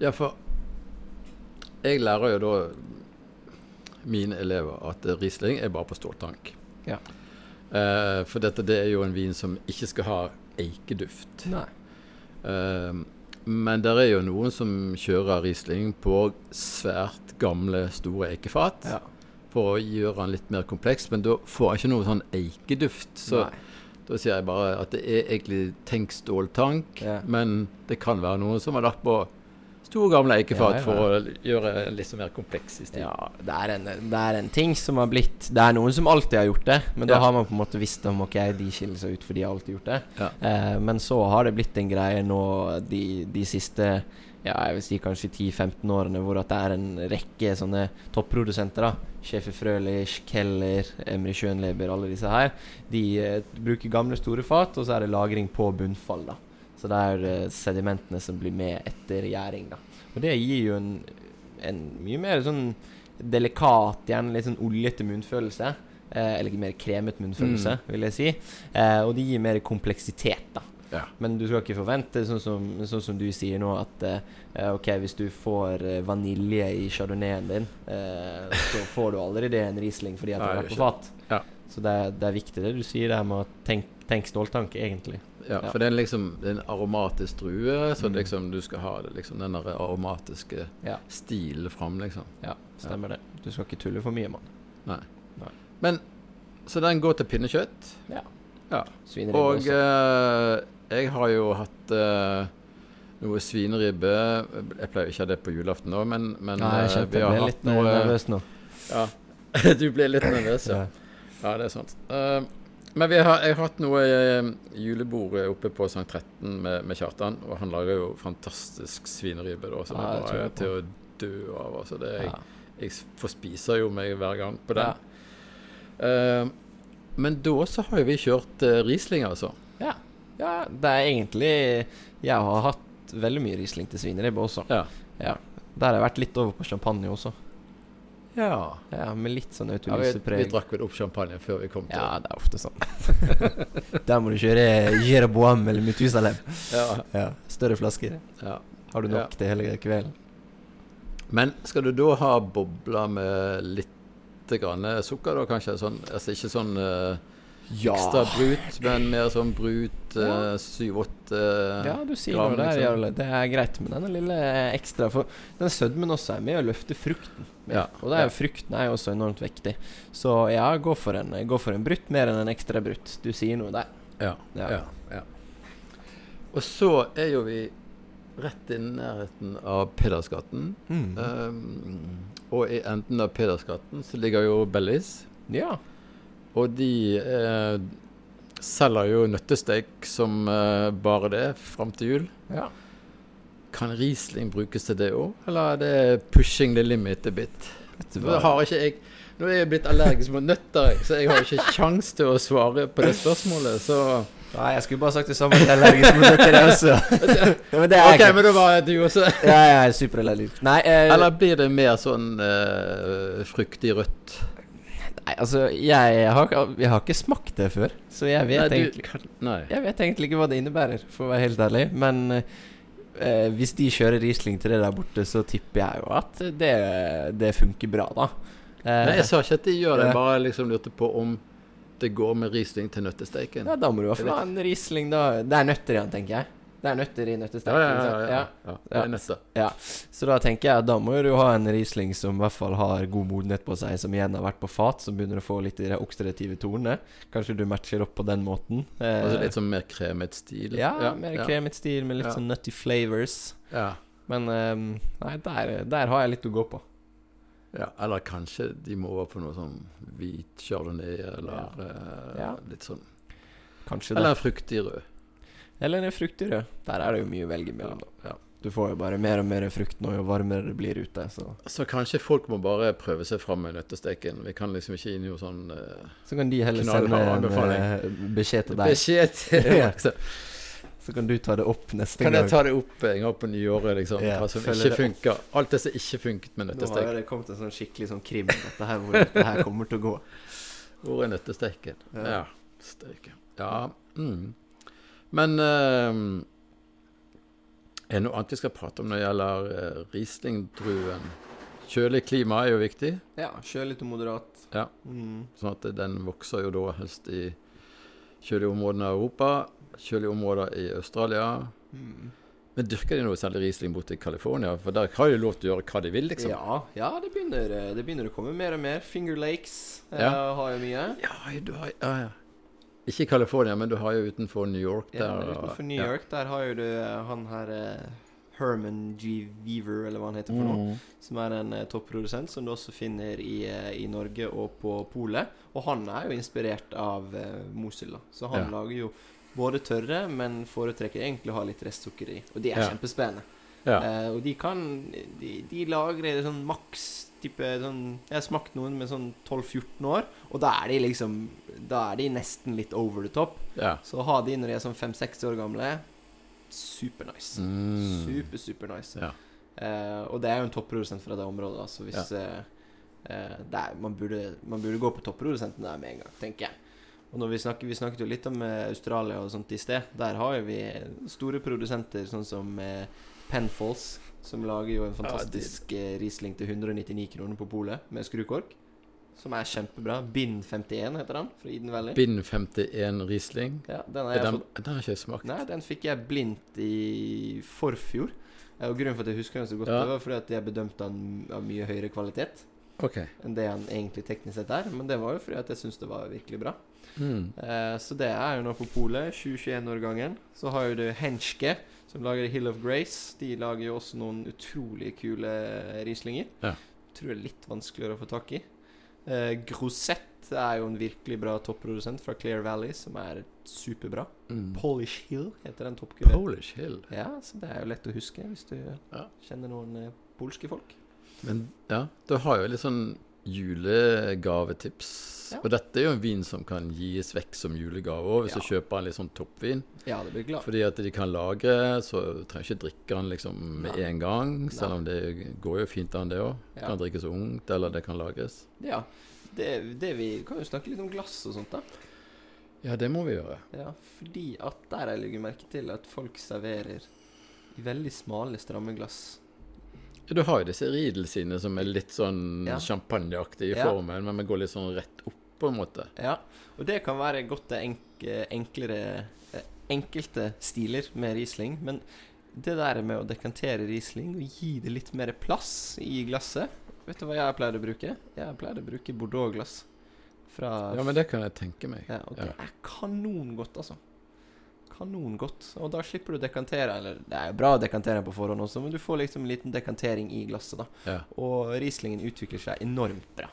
Speaker 3: ja, for jeg lærer jo da mine elever at risling Riesling er bare på ståltank.
Speaker 4: Ja.
Speaker 3: Eh, for dette det er jo en vin som ikke skal ha eikeduft. Eh, men det er jo noen som kjører Riesling på svært gamle, store eikefat.
Speaker 4: Ja.
Speaker 3: For å gjøre den litt mer kompleks, men da får jeg ikke noe sånn eikeduft. Så
Speaker 4: Nei.
Speaker 3: da sier jeg bare at det er egentlig tenkt ståltank,
Speaker 4: Ja.
Speaker 3: men det kan være noen som har lagt på store, gamle eikefat
Speaker 4: Ja,
Speaker 3: for å gjøre det litt mer kompleks i stil.
Speaker 4: Ja, det er, en, det er en ting som har blitt Det er noen som alltid har gjort det, men da har man på en måte visst om ok, de skiller seg ut, fordi de har alltid gjort det. Eh, men så har det blitt en greie nå de, de siste ja, jeg vil si kanskje 10-15 årene hvor at det er en rekke sånne topprodusenter. da Schäfer Frølich, Keller, Emry Schönleber, alle disse her. De eh, bruker gamle, store fat, og så er det lagring på bunnfall. da Så det er eh, sedimentene som blir med etter gjæring. da Og det gir jo en, en mye mer sånn delikat, gjerne litt sånn oljete munnfølelse. Eh, eller mer kremet munnfølelse, vil jeg si. Eh, og det gir mer kompleksitet, da.
Speaker 3: Ja.
Speaker 4: Men du skal ikke forvente, sånn som, sånn som du sier nå, at eh, ok, hvis du får eh, vanilje i chardonnayen din, eh, så får du aldri det en Riesling fordi at har vært på fat.
Speaker 3: Ja.
Speaker 4: Så det er, det er viktig det du sier der med å tenke tenk ståltank, egentlig.
Speaker 3: Ja,
Speaker 4: Ja.
Speaker 3: for det er liksom det er en aromatisk drue, så
Speaker 4: Mm.
Speaker 3: liksom du skal ha det, liksom, den aromatiske
Speaker 4: Ja.
Speaker 3: stilen fram, liksom.
Speaker 4: Ja, stemmer det. Du skal ikke tulle for mye, mann.
Speaker 3: Nei.
Speaker 4: Nei.
Speaker 3: Men Så den går til pinnekjøtt.
Speaker 4: Ja.
Speaker 3: Ja. Og eh, jeg har jo hatt eh, noe svineribbe. Jeg pleier ikke å ha det på julaften nå, men, men
Speaker 4: Nei, jeg
Speaker 3: eh,
Speaker 4: kjente
Speaker 3: vi
Speaker 4: jeg ble litt
Speaker 3: noe
Speaker 4: nervøs nå.
Speaker 3: Ja. *laughs* du ble litt nervøs, ja.
Speaker 4: Ja.
Speaker 3: Det er sant. Uh, men vi har, jeg har hatt noe uh, julebord oppe på Sankt 13 med, med Kjartan, og han lager jo fantastisk svineribbe, da, som
Speaker 4: Ja, det
Speaker 3: det er bare til å dø av. Altså, det, jeg,
Speaker 4: Ja.
Speaker 3: jeg forspiser jo meg hver gang på den.
Speaker 4: Ja.
Speaker 3: Uh, men da så har jo vi kjørt uh, Riesling, altså.
Speaker 4: Ja. ja, det er egentlig Jeg har hatt veldig mye Riesling til svineribbe også.
Speaker 3: Ja.
Speaker 4: Ja. Der har jeg vært litt over på champagne også.
Speaker 3: Ja.
Speaker 4: Ja, Med litt sånn
Speaker 3: ja vi, vi drakk vel opp champagne før vi kom til
Speaker 4: Ja, det er ofte sånn. *laughs* Der må du kjøre Jeroboam eller Mutusalem.
Speaker 3: Ja,
Speaker 4: Ja. Større flasker.
Speaker 3: ja.
Speaker 4: Har du nok til hele kvelden?
Speaker 3: Men skal du da ha bobler med litt grann sukker, da kanskje? Sånn, altså ikke sånn eh,
Speaker 4: Ja.
Speaker 3: ekstra brut, men mer sånn brut
Speaker 4: Ja.
Speaker 3: syv-åtte
Speaker 4: Ja, du sier
Speaker 3: gram,
Speaker 4: noe der,
Speaker 3: liksom.
Speaker 4: Det er greit med den lille ekstra. For den sødmen også er med å løfte frukten.
Speaker 3: Ja.
Speaker 4: Og er, frukten er jo også enormt viktig. Så ja, gå for en, gå for en brutt mer enn en ekstra brutt. Du sier noe der.
Speaker 3: Ja,
Speaker 4: Ja.
Speaker 3: ja. ja. Og så er jo vi rett i nærheten av Pedersgaten.
Speaker 4: Mm.
Speaker 3: Um, og i enden av Pedersgaten så ligger jo Bellis.
Speaker 4: Ja.
Speaker 3: Og de eh, selger jo nøttesteik som eh, bare det fram til jul.
Speaker 4: ja.
Speaker 3: Kan Riesling brukes til det òg, eller er det pushing the limit a bit? Nå har ikke jeg Nå er jeg blitt allergisk mot nøtter, så jeg har ikke kjangs til å svare på det spørsmålet. Så
Speaker 4: Nei, jeg skulle bare sagt det samme. Jeg er allergisk mot nøtter, jeg også. *laughs* ja, men det er
Speaker 3: OK, men da var du også.
Speaker 4: Ja, jeg er superallergisk. Nei, eh,
Speaker 3: Eller blir det mer sånn eh, fruktig rødt?
Speaker 4: Nei, altså jeg har, jeg har ikke smakt det før, så jeg vet,
Speaker 3: Nei,
Speaker 4: egentlig,
Speaker 3: kan,
Speaker 4: jeg vet egentlig ikke hva det innebærer, for å være helt ærlig. Men eh, hvis de kjører Riesling til det der borte, så tipper jeg jo at det, det funker bra, da. Eh,
Speaker 3: nei, jeg sa ikke at de gjør det,
Speaker 4: jeg
Speaker 3: bare liksom lurte på om det går med Riesling til nøttesteiken.
Speaker 4: ja, da må du i hvert fall ha en Riesling, da. Det er nøtter igjen, tenker jeg. Det er nøtter i
Speaker 3: Ja,
Speaker 4: nøttesteik.
Speaker 3: ja, ja. ja, ja. ja. Det er neste.
Speaker 4: Ja, så da tenker jeg at da må du ha en Riesling som i hvert fall har god modenhet på seg, som igjen har vært på fat, som begynner å få litt de oksidative tornene. Kanskje du matcher opp på den måten. Eh,
Speaker 3: Altså litt sånn mer kremet stil.
Speaker 4: ja, mer kremet stil med litt sånn nutty flavors.
Speaker 3: Ja.
Speaker 4: Men um, nei, der, der har jeg litt å gå på.
Speaker 3: ja. Eller kanskje de må over på noe sånn hvit chardonnay, eller
Speaker 4: Ja.
Speaker 3: eh,
Speaker 4: Ja.
Speaker 3: litt sånn
Speaker 4: Kanskje
Speaker 3: Eller fruktig rød.
Speaker 4: Eller en fruktdyr, rød. Der er det jo mye å velge mellom.
Speaker 3: Ja.
Speaker 4: Du får jo bare mer og mer frukt nå jo varmere det blir ute. Så,
Speaker 3: Så kanskje folk må bare prøve seg fram med nøttesteken. Vi kan liksom ikke gi noe sånn uh,
Speaker 4: så kan de heller sende en eh, beskjed til deg.
Speaker 3: beskjed til *laughs*
Speaker 4: Ja.
Speaker 3: Så
Speaker 4: Så kan du ta det opp neste
Speaker 3: Kan
Speaker 4: gang.
Speaker 3: jeg ta det opp en gang på nyåret, liksom?
Speaker 4: Ja,
Speaker 3: hva som ikke funker. Alt det som ikke funket med
Speaker 4: Nå har det kommet en sånn skikkelig sånn krim Dette her, hvor dette her kommer til å gå.
Speaker 3: Hvor er nøttesteken?
Speaker 4: Ja.
Speaker 3: Ja. Steiken. Ja. Mm. Men eh, er det noe annet vi skal prate om når det gjelder uh, Riesling-druen? Kjølig klima er jo viktig,
Speaker 4: Ja, kjølig til moderat.
Speaker 3: Ja.
Speaker 4: Mm.
Speaker 3: sånn at den vokser jo da helst i kjølige områder i Europa, kjølige områder i Australia.
Speaker 4: Mm.
Speaker 3: Men dyrker de noe særlig Riesling borte i California? For der har de lov til å gjøre hva de vil, liksom.
Speaker 4: Ja, ja det, begynner, eh, det begynner å komme mer og mer. Finger Lakes eh,
Speaker 3: Ja.
Speaker 4: har jo mye.
Speaker 3: Ja, du har ja, ja. Ikke i California, men du har jo utenfor New York
Speaker 4: Ja,
Speaker 3: der. Ja,
Speaker 4: utenfor New
Speaker 3: ja.
Speaker 4: York, der har jo du eh, han her eh, Herman G. Weaver, eller hva han heter for noe.
Speaker 3: Mm.
Speaker 4: Som er en eh, topprodusent som du også finner i, i Norge og på polet. Og han er jo inspirert av da. Så han
Speaker 3: Ja.
Speaker 4: lager jo både tørre, men foretrekker egentlig å ha litt restsukker i. Og de er
Speaker 3: Ja.
Speaker 4: kjempespennende.
Speaker 3: Ja.
Speaker 4: Uh, og de kan De, de lagrer sånn maks type sånn Jeg har smakt noen med sånn 12-14 år, og da er de liksom Da er de nesten litt over the top.
Speaker 3: ja.
Speaker 4: Så å ha de når de er sånn 5-6 år gamle, supernice.
Speaker 3: Mm.
Speaker 4: Super, super nice.
Speaker 3: Ja.
Speaker 4: Eh, og det er jo en topprodusent fra det området, så hvis ja. eh, det er, man, burde, man burde gå på topprodusenten der med en gang, tenker jeg. Og når vi, snakker, vi snakket jo litt om eh, Australia og sånt i sted. Der har jo vi store produsenter, sånn som eh, Penfolds, som lager jo en fantastisk ja, Riesling til 199 kroner på polet, med skrukork. Som er kjempebra. Bind 51 heter den, fra Eden Valley.
Speaker 3: Bind 51 Riesling.
Speaker 4: Ja, den har
Speaker 3: den,
Speaker 4: fått
Speaker 3: den har ikke jeg smakt.
Speaker 4: Nei, den fikk jeg blindt i forfjor. Eh, Og grunnen for at jeg husker den så godt,
Speaker 3: Ja.
Speaker 4: det var fordi at jeg bedømte den av mye høyere kvalitet
Speaker 3: okay.
Speaker 4: enn det han egentlig teknisk sett er. Men det var jo fordi at jeg syns det var virkelig bra.
Speaker 3: Mm.
Speaker 4: Eh, så det er jo nå på polet. 2021-årgangen. Så har jo du Henschke, som lager Hill of Grace. De lager jo også noen utrolig kule Rieslinger.
Speaker 3: Ja.
Speaker 4: Tror det er litt vanskeligere å få tak i. Eh, Grosett er jo en virkelig bra topprodusent fra Clear Valley, som er superbra.
Speaker 3: Mm.
Speaker 4: Polish Hill heter den toppkulen.
Speaker 3: Polish Hill.
Speaker 4: Ja, så det er jo lett å huske hvis du
Speaker 3: Ja.
Speaker 4: kjenner noen eh, polske folk.
Speaker 3: Men ja, du har jo litt sånn julegavetips.
Speaker 4: Ja.
Speaker 3: Og dette er jo en vin som kan gis vekk som julegave òg, hvis
Speaker 4: Ja.
Speaker 3: du kjøper en litt sånn toppvin.
Speaker 4: Ja, det blir glad.
Speaker 3: Fordi at de kan lagre, så du trenger ikke drikke den liksom med
Speaker 4: Nei.
Speaker 3: en gang. Selv om det går jo fint an, det òg.
Speaker 4: Ja.
Speaker 3: Kan drikkes ungt, eller det kan lagres.
Speaker 4: Ja, det, det vi kan jo snakke litt om glass og sånt, da.
Speaker 3: Ja, det må vi gjøre.
Speaker 4: Ja, fordi at der har jeg legger merke til at folk serverer i veldig smale, stramme glass.
Speaker 3: Du har jo disse Riedel sine som er litt sånn
Speaker 4: Ja.
Speaker 3: champagneaktige i
Speaker 4: Ja.
Speaker 3: formen, men vi går litt sånn rett opp, på en måte.
Speaker 4: Ja, og det kan være godt til enk enklere eh, enkelte stiler med Riesling, men det der med å dekantere Riesling og gi det litt mer plass i glasset Vet du hva jeg pleide å bruke? Jeg pleide å bruke Bordeaux-glass. Fra
Speaker 3: Ja, men det kan jeg tenke meg.
Speaker 4: Ja, og det
Speaker 3: Ja.
Speaker 4: er kanongodt, altså. Kanongodt. Og da slipper du å dekantere. Eller det er jo bra å dekantere på forhånd også, men du får liksom en liten dekantering i glasset, da.
Speaker 3: Ja.
Speaker 4: Og Rieslingen utvikler seg enormt bra.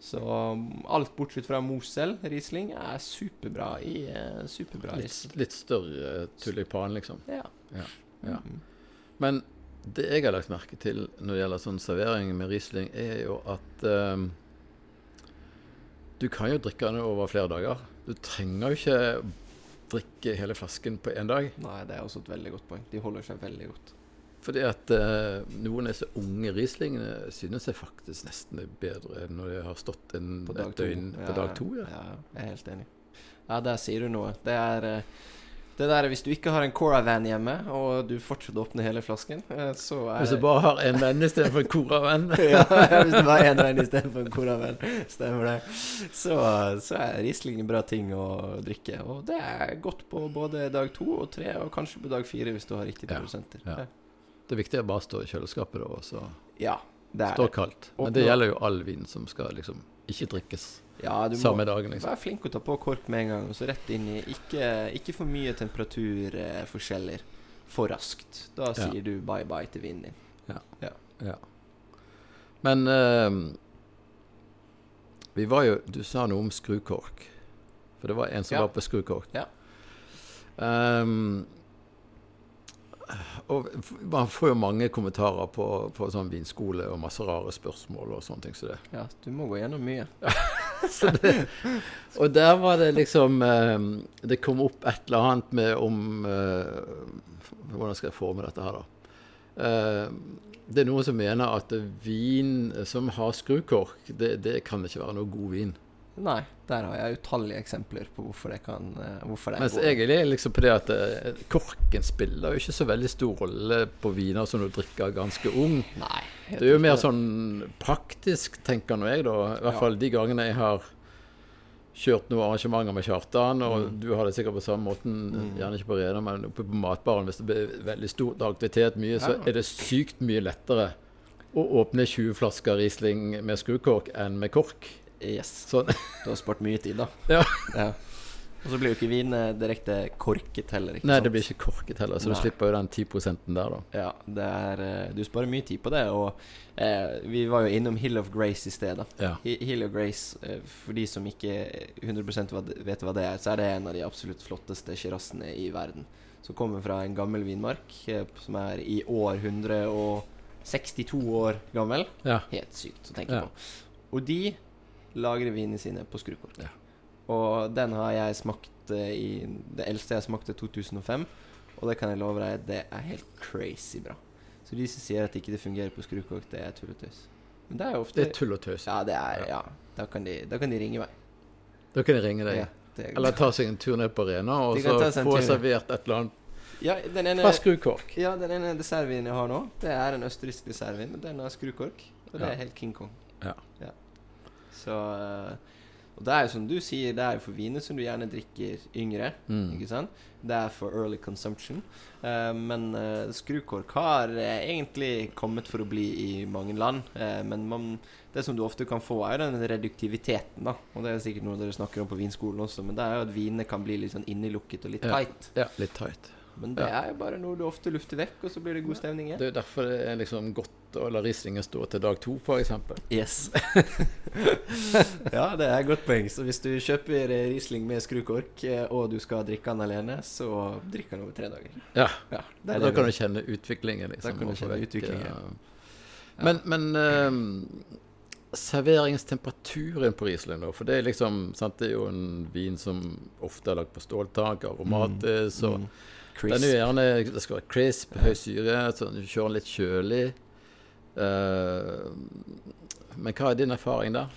Speaker 4: Så um, alt bortsett fra Mosel Riesling er superbra i eh, superbra.
Speaker 3: Litt, litt større tulipan, liksom.
Speaker 4: Ja.
Speaker 3: Ja, ja.
Speaker 4: Mhm.
Speaker 3: Men det jeg har lagt merke til når det gjelder sånn servering med Riesling, er jo at ehm, du kan jo drikke den over flere dager. Du trenger jo ikke drikke hele flasken på én dag.
Speaker 4: Nei, det er også et veldig godt poeng. De holder seg veldig godt.
Speaker 3: Fordi at eh, noen av disse unge Rieslingene synes jeg faktisk nesten er bedre enn når de har stått en, et døgn på dag to. Ja.
Speaker 4: ja. Jeg er helt enig. Ja, der sier du noe. Det er eh, det der Hvis du ikke har en Cora-van hjemme, og du fortsatt åpner hele flasken, eh, så er
Speaker 3: Hvis du bare har en venn istedenfor en Coravan? *laughs*
Speaker 4: ja, hvis du bare har én venn istedenfor en Cora-venn, stemmer det. Så, så er Riesling en bra ting å drikke. Og det er godt på både dag to og tre, og kanskje på dag fire hvis du har riktige produsenter.
Speaker 3: ja. Det er viktig å bare stå i kjøleskapet da, og så
Speaker 4: Ja, det er
Speaker 3: står kaldt. Men det gjelder jo all vin som skal liksom ikke drikkes
Speaker 4: Ja, du må
Speaker 3: samme dagen, liksom.
Speaker 4: være flink å ta på kork med en gang, og så rett inn i Ikke, ikke for mye temperaturforskjeller for raskt. Da
Speaker 3: Ja.
Speaker 4: sier du bye bye til vinen din.
Speaker 3: Ja. Men uh, vi var jo Du sa noe om skrukork. For det var en som
Speaker 4: Ja.
Speaker 3: var på skrukork.
Speaker 4: Ja.
Speaker 3: Um, og man får jo mange kommentarer på, på sånn vinskole og masse rare spørsmål og sånne ting som det.
Speaker 4: Ja, du må gå gjennom mye. *laughs* *laughs*
Speaker 3: Det, og der var det liksom eh, Det kom opp et eller annet med om eh, Hvordan skal jeg forme dette her, da? Eh, det er noen som mener at vin som har skrukork, det, det kan ikke være noe god vin.
Speaker 4: Nei, der har jeg utallige eksempler på hvorfor det kan eh, Hvorfor det
Speaker 3: Mens
Speaker 4: går.
Speaker 3: egentlig er liksom på det at eh, korken spiller jo ikke så veldig stor rolle på viner som du drikker ganske ung.
Speaker 4: Nei.
Speaker 3: Det er jo mer sånn praktisk, tenker nå jeg, da. I hvert
Speaker 4: Ja.
Speaker 3: fall de gangene jeg har kjørt noen arrangementer med Kjartan, og
Speaker 4: Mm.
Speaker 3: du har det sikkert på samme måten,
Speaker 4: Mm.
Speaker 3: gjerne ikke på Rena, men oppe på matbaren, hvis det blir veldig stor aktivitet mye, så er det sykt mye lettere å åpne 20 flasker Riesling med skrukork enn med kork.
Speaker 4: Yes.
Speaker 3: Sånn.
Speaker 4: Du har spart mye tid, da. *laughs*
Speaker 3: Ja.
Speaker 4: ja. Og så blir jo ikke vin eh, direkte korket heller.
Speaker 3: Nei,
Speaker 4: sant?
Speaker 3: det blir ikke korket heller, så
Speaker 4: Nei.
Speaker 3: du slipper jo den 10 der, da.
Speaker 4: Ja, det er eh, Du sparer mye tid på det. Og eh, vi var jo innom Hill of Grace i sted. da.
Speaker 3: Ja.
Speaker 4: Hill of Grace, eh, for de som ikke 100 hva vet hva det er, så er det en av de absolutt flotteste sjirassene i verden. Som kommer fra en gammel vinmark som er i år 162 år gammel.
Speaker 3: ja.
Speaker 4: Helt sykt å tenke på. Og de lagrer vinene sine på skrukork.
Speaker 3: Ja.
Speaker 4: Og den har jeg smakt eh, i Det eldste jeg smakte, 2005. Og det kan jeg love deg, det er helt crazy bra. Så de som sier at ikke det fungerer på skrukork, det er tull og tøys. Men det er jo ofte
Speaker 3: Det er tull og tøys.
Speaker 4: Ja, det er Ja. Da kan de, da kan de ringe meg.
Speaker 3: Da kan de ringe deg.
Speaker 4: Ja, det,
Speaker 3: Eller ta seg en tur ned på Rena og så få servert et eller annet
Speaker 4: ja, den ene,
Speaker 3: fra skrukork.
Speaker 4: ja, den ene dessertvinen jeg har nå, det er en østerriksk dessertvin. Men den har skrukork, og det
Speaker 3: Ja.
Speaker 4: er helt King Kong.
Speaker 3: Ja.
Speaker 4: Så eh, Og det er jo som du sier, det er jo for viner som du gjerne drikker yngre.
Speaker 3: Mm.
Speaker 4: Ikke sant? Det er for early consumption. Uh, men uh, skrukork har uh, egentlig kommet for å bli i mange land. Eh, men man, det som du ofte kan få, er den reduktiviteten. da Og det er sikkert noe dere snakker om på vinskolen også, men det er jo at vinene kan bli litt sånn innelukket og litt
Speaker 3: Ja.
Speaker 4: tight.
Speaker 3: Ja, litt tight.
Speaker 4: Men det
Speaker 3: Ja.
Speaker 4: er jo bare noe du ofte lufter vekk, og så blir det god stemning igjen.
Speaker 3: Det er jo derfor det er liksom godt å la Rieslinger stå til dag to, f.eks.
Speaker 4: Yes. *laughs* ja, det er et godt poeng. Så hvis du kjøper eh, Riesling med skrukork, eh, og du skal drikke den alene, så drikker den over tre dager.
Speaker 3: Ja.
Speaker 4: Ja,
Speaker 3: da kan
Speaker 4: vi-
Speaker 3: du kjenne utviklingen. Liksom,
Speaker 4: Da kan du kjenne
Speaker 3: vekk,
Speaker 4: utviklingen.
Speaker 3: ja. Men, men uh, serveringstemperaturen på Riesling, da? For det er liksom sant, Det er jo en vin som ofte er lagd på ståltak, aromatisk, Mm.
Speaker 4: Mm.
Speaker 3: den er jo gjerne Det skal være crisp, høy syre, så du kjører den litt kjølig. Eh, men hva er din erfaring der?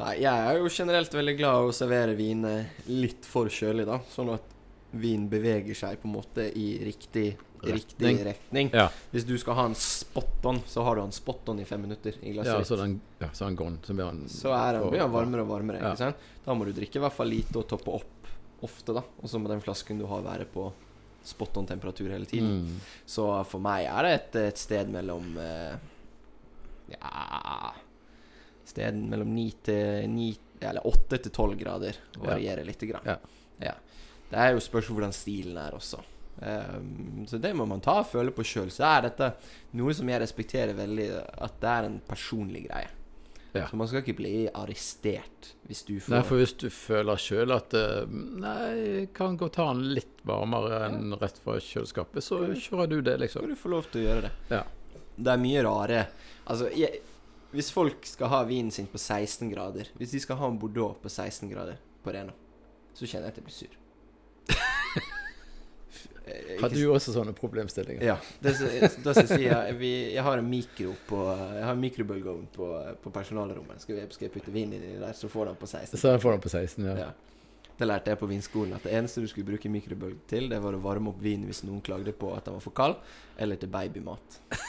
Speaker 4: Nei, jeg er jo generelt veldig glad i å servere vin litt for kjølig, da. Sånn at vin beveger seg på en måte i riktig,
Speaker 3: Retning.
Speaker 4: riktig retning.
Speaker 3: Ja,
Speaker 4: Hvis du skal ha en spot on, så har du en spot on i fem minutter i glasset
Speaker 3: ja så den, ja, så den gone. Så blir den
Speaker 4: Så er den, blir den varmere og varmere.
Speaker 3: Ja.
Speaker 4: Ikke sant? Da må du drikke i hvert fall lite og toppe opp ofte, da. Og så må den flasken du har, være på spot on temperatur hele tiden.
Speaker 3: Mm.
Speaker 4: Så for meg er det et, et sted mellom eh, Ja Sted mellom 9 til 9 Eller 8 til 12 grader. Varierer lite grann.
Speaker 3: Ja.
Speaker 4: Ja. Det er jo spørsmål hvordan stilen er også. Um, så det må man ta og føle på sjøl. Så er dette noe som jeg respekterer veldig, at det er en personlig greie.
Speaker 3: Ja.
Speaker 4: Så man skal ikke bli arrestert hvis du får
Speaker 3: Nei, for hvis du føler sjøl at eh, Nei, kan godt ta den litt varmere enn rett fra kjøleskapet, så kjører du det,
Speaker 4: skal
Speaker 3: liksom.
Speaker 4: du få lov til å gjøre det.
Speaker 3: Ja.
Speaker 4: Det er mye rare Altså, jeg, hvis folk skal ha vinen sin på 16 grader Hvis de skal ha en Bordeaux på 16 grader på Rena, så kjenner jeg at jeg blir sur. *laughs* Eh,
Speaker 3: Har du også sånne problemstillinger?
Speaker 4: Ja. Det, s- da skal jeg si jeg, vi, jeg har en mikro på Jeg har en mikrobølgeovn på, på personalrommet. Skal, vi, skal jeg putte vin inni der, så får den på 16.
Speaker 3: Så får den på 16, ja.
Speaker 4: Ja. Det lærte jeg på vinskolen. At det eneste du skulle bruke mikrobølge til, det var å varme opp vin hvis noen klagde på at den var for kald, eller til babymat. *laughs*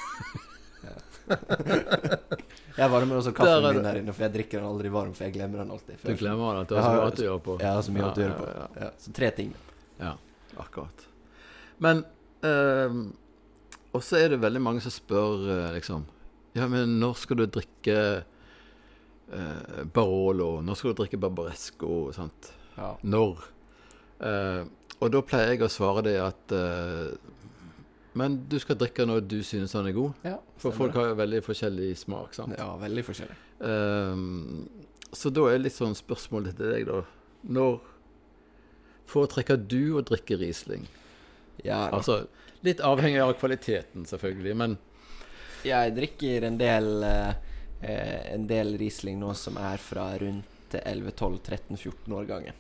Speaker 4: Ja. *laughs* jeg varmer også kaffen min
Speaker 3: her
Speaker 4: der inne, for jeg drikker den aldri varm, for jeg glemmer den alltid.
Speaker 3: Du glemmer at du har så mye å gjøre på.
Speaker 4: Ja, så mye ja, å gjøre på.
Speaker 3: ja,
Speaker 4: Ja, så tre ting.
Speaker 3: Ja, akkurat. Men ehm, Og så er det veldig mange som spør eh, liksom Ja, men når skal du drikke eh, Barolo? Når skal du drikke Barbaresco? Sant?
Speaker 4: Ja.
Speaker 3: Når? Eh, og da pleier jeg å svare det at eh, Men du skal drikke når du synes den er god.
Speaker 4: ja
Speaker 3: For folk har jo veldig forskjellig smak. sant?
Speaker 4: Ja, veldig forskjellig.
Speaker 3: Um, så da er litt sånn spørsmålet til deg, da. Når foretrekker du å drikke Riesling?
Speaker 4: Ja,
Speaker 3: Altså, litt avhengig av kvaliteten, selvfølgelig, men
Speaker 4: Jeg drikker en del eh, En del Riesling nå som er fra rundt 11-12-13-14 årgangen.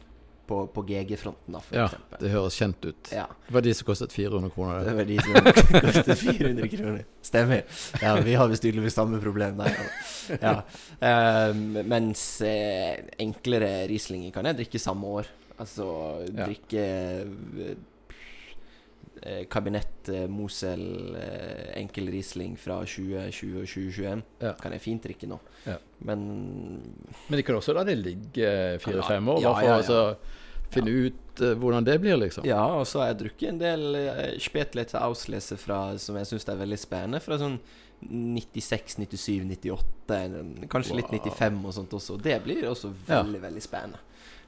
Speaker 4: På, på GG-fronten, da, for
Speaker 3: ja,
Speaker 4: eksempel.
Speaker 3: det høres kjent ut.
Speaker 4: Ja.
Speaker 3: Det var de som kostet 400 kroner.
Speaker 4: Det
Speaker 3: det.
Speaker 4: var de som kostet 400 kroner. Stemmer. Ja, vi har visst tydeligvis samme problem der. Ja. Eh, mens eh, enklere Rieslinger kan jeg drikke samme år. Altså drikke eh, kabinett eh, Mosel eh, enkel Riesling fra 2020 og 2021
Speaker 3: Ja.
Speaker 4: kan jeg fint drikke nå.
Speaker 3: Ja.
Speaker 4: Men
Speaker 3: Men de kan også la det ligge fire-fem år, bare for å altså, finne ut uh, hvordan det blir, liksom.
Speaker 4: Ja, og så har jeg drukket en del uh, Spetlete Auslese fra, som jeg syns er veldig spennende, fra sånn 96, 97, 98, kanskje kanskje litt 95 og sånt også. Det blir også veldig, veldig spennende.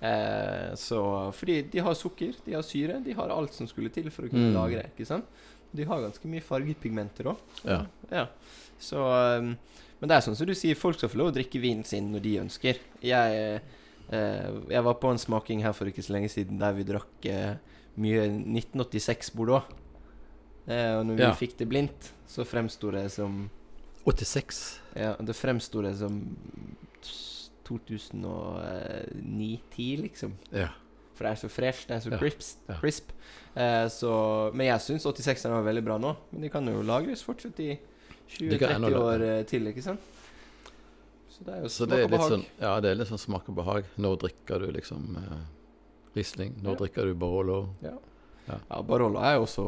Speaker 4: Eh, så Fordi de har sukker, de har syre, de har alt som skulle til for å kunne
Speaker 3: Mm.
Speaker 4: lagre. Ikke sant? De har ganske mye fargepigmenter òg.
Speaker 3: Ja.
Speaker 4: Ja. Så um, Men det er sånn som du sier, folk skal få lov å drikke vinen sin når de ønsker. Jeg, eh, jeg var på en smaking her for ikke så lenge siden der vi drakk eh, mye 1986 Bordeaux. Eh, og når
Speaker 3: Ja.
Speaker 4: vi fikk det blindt, så fremsto det som
Speaker 3: 86.
Speaker 4: Ja, det fremsto det som 2009-10, liksom.
Speaker 3: Ja.
Speaker 4: For det er så fresh, det er så crisp.
Speaker 3: ja.
Speaker 4: crisp. Eh, så, men jeg syns 86 var veldig bra nå. Men de kan jo lagres fortsatt i 20-30 år eh, til, ikke sant? Så det er jo
Speaker 3: Så
Speaker 4: smak og behag.
Speaker 3: sånn Ja, det er litt sånn smak og behag. Når drikker du liksom eh, Riesling? Når
Speaker 4: Ja.
Speaker 3: drikker du Barolo?
Speaker 4: Ja.
Speaker 3: Ja.
Speaker 4: ja, Barolo er jo også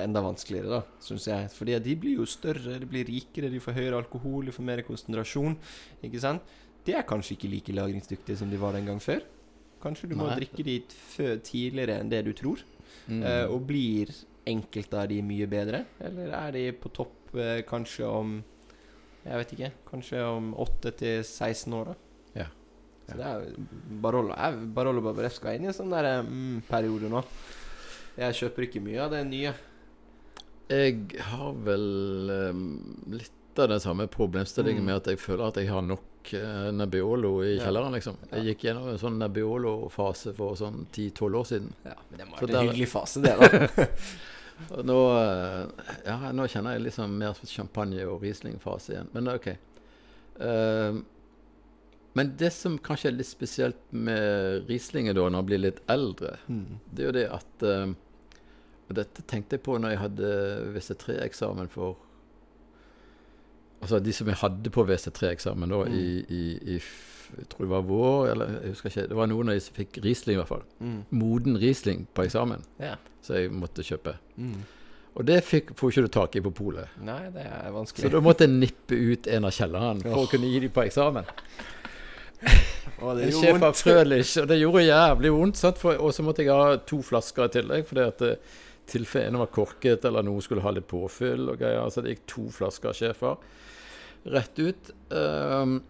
Speaker 4: enda vanskeligere, da, syns jeg. Fordi de blir jo større, de blir rikere, de får høyere alkohol, de får mer konsentrasjon. Ikke sant? De er kanskje ikke like lagringsdyktige som de var den gang før. Kanskje du må drikke de før, tidligere enn det du tror.
Speaker 3: Mm.
Speaker 4: uh, og blir enkelte av de mye bedre? Eller er de på topp uh, kanskje om Jeg vet ikke. Kanskje om 8 til 16 år, da.
Speaker 3: Ja.
Speaker 4: Så det er Barolo er Barolo Barbaresco er inne i en sånn der mm, periode nå. Jeg kjøper ikke mye av det nye.
Speaker 3: Jeg har vel um, litt av den samme problemstillingen
Speaker 4: Mm.
Speaker 3: med at jeg føler at jeg har nok eh, Nebbiolo i kjelleren, liksom. Jeg gikk gjennom en sånn Nebbiolo-fase for sånn 10-12 år siden.
Speaker 4: Ja, men det må
Speaker 3: Så
Speaker 4: være
Speaker 3: der-
Speaker 4: en hyggelig fase, det, da. *laughs*
Speaker 3: Og nå, eh, ja, nå kjenner jeg liksom mer champagne- og Riesling-fase igjen. Men ok. Eh, men det som kanskje er litt spesielt med Rieslingen da, når man blir litt eldre,
Speaker 4: Mm.
Speaker 3: det er jo det at eh, Og dette tenkte jeg på når jeg hadde VC3-eksamen for Altså de som jeg hadde på WC3-eksamen da
Speaker 4: Mm.
Speaker 3: i, i, i Jeg tror det var vår, eller jeg husker ikke. Det var noen av de som fikk Riesling, i hvert fall.
Speaker 4: Mm.
Speaker 3: Moden Riesling på eksamen,
Speaker 4: Ja.
Speaker 3: så jeg måtte kjøpe.
Speaker 4: Mm.
Speaker 3: Og det fikk, får ikke du tak i på polet.
Speaker 4: Nei, det er vanskelig.
Speaker 3: Så da måtte jeg nippe ut en av kjellerne for å kunne gi dem på eksamen. *laughs*
Speaker 4: Å, det
Speaker 3: En
Speaker 4: gjorde
Speaker 3: sjef av
Speaker 4: vondt.
Speaker 3: Frølich, og det gjorde jævlig vondt. Og så måtte jeg ha to flasker i tillegg, fordi at eh, tilfelle ene var korket, eller noen skulle ha litt påfyll og greier. Så det gikk to flasker schæfer rett ut. Um,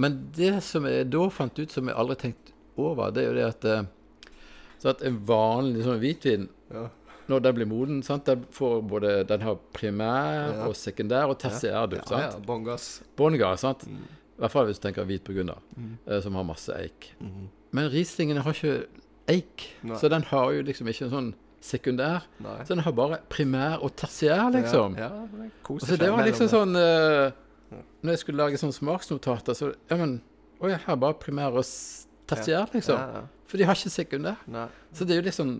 Speaker 3: men det som jeg da fant ut, som jeg aldri tenkte over, det er jo det at eh, Så at en vanlig sånn hvitvin,
Speaker 4: Ja.
Speaker 3: når den blir moden, sant, den får både Den har primær
Speaker 4: Ja.
Speaker 3: og sekundær og tertiærduft.
Speaker 4: Ja.
Speaker 3: Ja,
Speaker 4: ja, bånn gass.
Speaker 3: Sant?
Speaker 4: Mm.
Speaker 3: I hvert fall hvis du tenker hvit burgunder, eh, som har masse eik.
Speaker 4: Mhm.
Speaker 3: Men Rieslingen har ikke eik,
Speaker 4: Nei.
Speaker 3: så den har jo liksom ikke en sånn sekundær.
Speaker 4: Nei.
Speaker 3: Så den har bare primær og tertiær, liksom.
Speaker 4: Ja, ja det koser
Speaker 3: Altså, det var liksom
Speaker 4: det.
Speaker 3: sånn eh, Når jeg skulle lage sånne smaksnotater, så Ja, men Å ja, her er bare primær og tertiær, liksom.
Speaker 4: Ja, ja.
Speaker 3: For de har ikke sekundær.
Speaker 4: Nei.
Speaker 3: Så det er jo litt sånn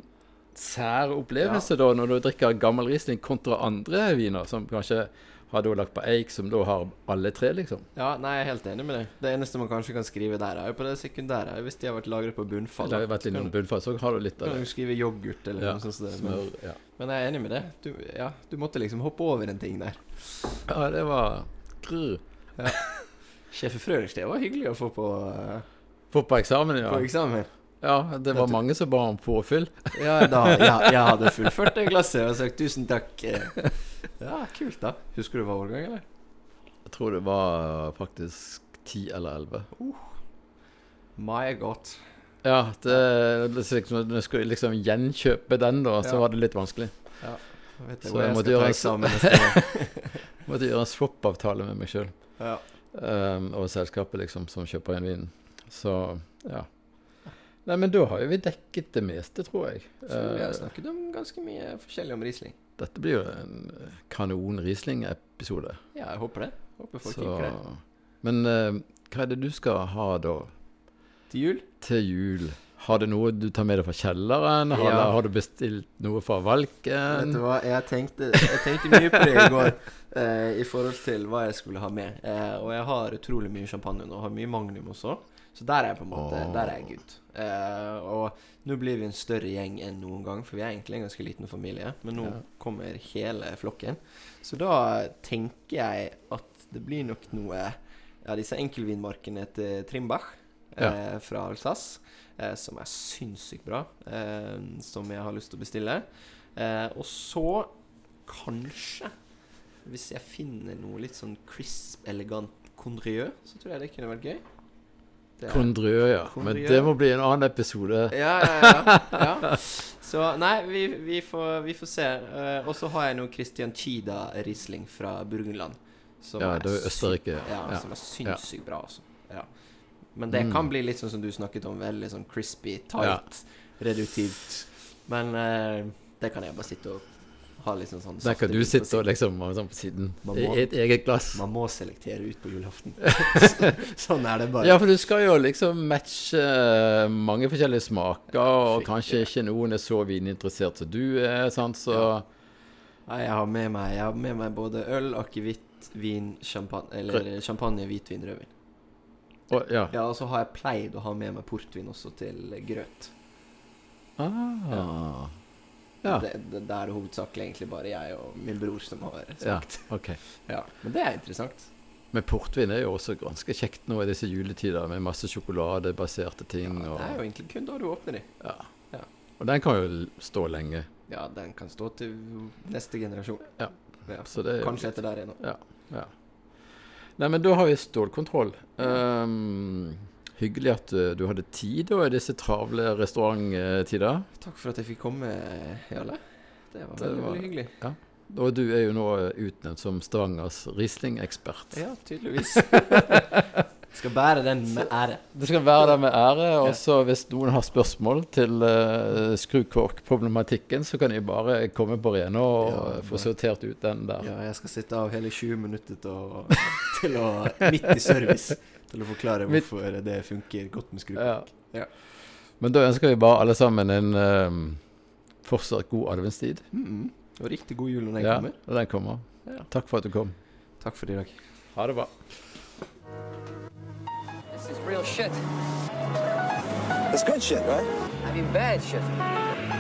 Speaker 3: sær opplevelse da, når du drikker gammel Riesling kontra andre viner, som kanskje har da lagt på eik, som da har alle tre, liksom.
Speaker 4: Ja, nei, jeg er helt enig med deg. Det eneste man kanskje kan skrive der, er jo på det sekundære. Hvis de har vært lagret på bunnfall.
Speaker 3: Det har vært litt
Speaker 4: Så
Speaker 3: bunnfall, så har du litt av
Speaker 4: kan du
Speaker 3: det.
Speaker 4: skrive yoghurt eller
Speaker 3: Ja,
Speaker 4: noe sånt. som det, Men,
Speaker 3: smør, ja.
Speaker 4: men jeg er enig med det. Du, ja, du måtte liksom hoppe over en ting der.
Speaker 3: ja, det var grr. *laughs*
Speaker 4: Sjef Frølich, det var hyggelig å få på, uh,
Speaker 3: Få på eksamen, ja.
Speaker 4: på eksamen.
Speaker 3: Ja, det var mange som ba om påfyll.
Speaker 4: Ja, da, ja, jeg *laughs* hadde fullført en glasset og sagt tusen takk. eh. *laughs* Ja, kult, da. Husker du hva årgang, eller?
Speaker 3: Jeg tror det var faktisk ti eller elleve.
Speaker 4: My god.
Speaker 3: Ja, det, det liksom, når jeg skulle liksom gjenkjøpe den, da, så
Speaker 4: Ja.
Speaker 3: var det litt vanskelig.
Speaker 4: Jeg vet
Speaker 3: Så
Speaker 4: hvor
Speaker 3: jeg
Speaker 4: jeg
Speaker 3: måtte gjøre en-
Speaker 4: eksamen neste år.
Speaker 3: Måtte gjøre en swap-avtale med meg sjøl
Speaker 4: Ja.
Speaker 3: og selskapet liksom som kjøper inn vinen. Så ja. Nei, men da har jo vi dekket det meste, tror jeg.
Speaker 4: Så vi har
Speaker 3: Eh,
Speaker 4: snakket om ganske mye forskjellig om Riesling.
Speaker 3: dette blir jo en kanon Riesling-episode.
Speaker 4: Ja, jeg håper det. Håper folk
Speaker 3: Så
Speaker 4: liker det.
Speaker 3: Men uh, hva er det du skal ha da
Speaker 4: Til jul?
Speaker 3: til jul? Har du noe du tar med deg fra kjelleren? Har,
Speaker 4: Ja.
Speaker 3: har du bestilt noe fra Valken?
Speaker 4: Vet du hva, jeg tenkte, jeg tenkte mye på det i går eh, i forhold til hva jeg skulle ha med. Eh, og jeg har utrolig mye champagne nå, og har mye Magnum også. Så der er jeg på en måte
Speaker 3: oh.
Speaker 4: Der er jeg good. Eh, og nå blir vi en større gjeng enn noen gang, for vi er egentlig en ganske liten familie. Men nå
Speaker 3: Ja.
Speaker 4: kommer hele flokken. Så da tenker jeg at det blir nok noe Ja, disse enkelvinmarkene til Trimbach eh, fra Alsace, eh, som er sinnssykt bra, eh, som jeg har lyst til å bestille. Eh, og så kanskje, hvis jeg finner noe litt sånn crisp, elegant Condrieu, så tror jeg det kunne vært gøy. Kondriø, ja.
Speaker 3: Condrieu. Men det må bli en annen episode.
Speaker 4: ja, ja, ja, ja. *laughs* Så nei, vi, vi, får, vi får se. Uh, og så har jeg noe Christian Chida Riesling fra Burgenland.
Speaker 3: Ja, det er Østerrike.
Speaker 4: Ja,
Speaker 3: Ja.
Speaker 4: som er sinnssykt bra, altså. Ja. Men det
Speaker 3: Mm.
Speaker 4: kan bli litt sånn som du snakket om, veldig sånn crispy, tight, reduktivt. Men eh, det kan jeg bare sitte og ha litt sånn sånn
Speaker 3: Der kan du sitte og liksom sånn på siden.
Speaker 4: må,
Speaker 3: I et eget glass.
Speaker 4: Man må selektere ut på julaften. *laughs* *laughs* sånn er det bare.
Speaker 3: Ja, for du skal jo liksom matche eh, mange forskjellige smaker, og
Speaker 4: Fy-
Speaker 3: kanskje ikke noen er så vininteressert som du er, sant, så
Speaker 4: Nei, jeg har med meg, jeg har med meg både øl, akevitt, vin, champagne Eller champagne, hvitvin, rødvin.
Speaker 3: Og, ja.
Speaker 4: Ja, og så har jeg pleid å ha med meg portvin også til grøt.
Speaker 3: Ah. Ja.
Speaker 4: Det, det, det er hovedsakelig egentlig bare jeg og min bror som har
Speaker 3: ja.
Speaker 4: okay.
Speaker 3: OK. *laughs*
Speaker 4: Ja. Men det er interessant.
Speaker 3: Men portvin er jo også ganske kjekt nå i disse juletider, med masse sjokoladebaserte ting.
Speaker 4: Ja, det er jo egentlig kun da du åpner de.
Speaker 3: ja.
Speaker 4: Ja.
Speaker 3: og den kan jo stå lenge.
Speaker 4: Ja, den kan stå til neste generasjon.
Speaker 3: Ja.
Speaker 4: Ja.
Speaker 3: Så det er
Speaker 4: Kanskje etter der igjen òg.
Speaker 3: Ja. Nei, men da har vi stålkontroll. Um, hyggelig at uh, du hadde tid da, i disse travle restauranttider.
Speaker 4: Takk for at jeg fikk komme, Jarle. Det var
Speaker 3: Det
Speaker 4: veldig,
Speaker 3: var-
Speaker 4: veldig hyggelig.
Speaker 3: Og du er jo nå uh, utnevnt som Stavangers Riesling-ekspert.
Speaker 4: Ja, tydeligvis. *laughs* Skal bære den med ære.
Speaker 3: Det skal være den med ære. Og så hvis noen har spørsmål til uh, skrukorkproblematikken, så kan de bare komme på Rena og
Speaker 4: Ja,
Speaker 3: få sortert ut den der.
Speaker 4: Ja, jeg skal sitte av hele 20 minutter til å, *laughs* til å Midt i service. Til å forklare
Speaker 3: Midt-
Speaker 4: hvorfor det funker godt med skrukork. Ja.
Speaker 3: Men da ønsker vi bare alle sammen en um, fortsatt god adventstid.
Speaker 4: Mm, og riktig god jul når den
Speaker 3: Ja,
Speaker 4: kommer.
Speaker 3: når den kommer.
Speaker 4: Ja.
Speaker 3: Takk for at du kom.
Speaker 4: Takk for i dag.
Speaker 3: Ha det bra.
Speaker 1: This is real shit.
Speaker 2: It's good shit, right?
Speaker 1: I mean, bad shit.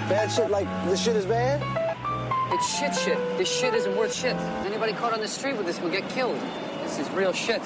Speaker 2: Bad shit like this shit is bad?
Speaker 1: It's shit shit. This shit isn't worth shit. Anybody caught on the street with this will get killed. This is real shit.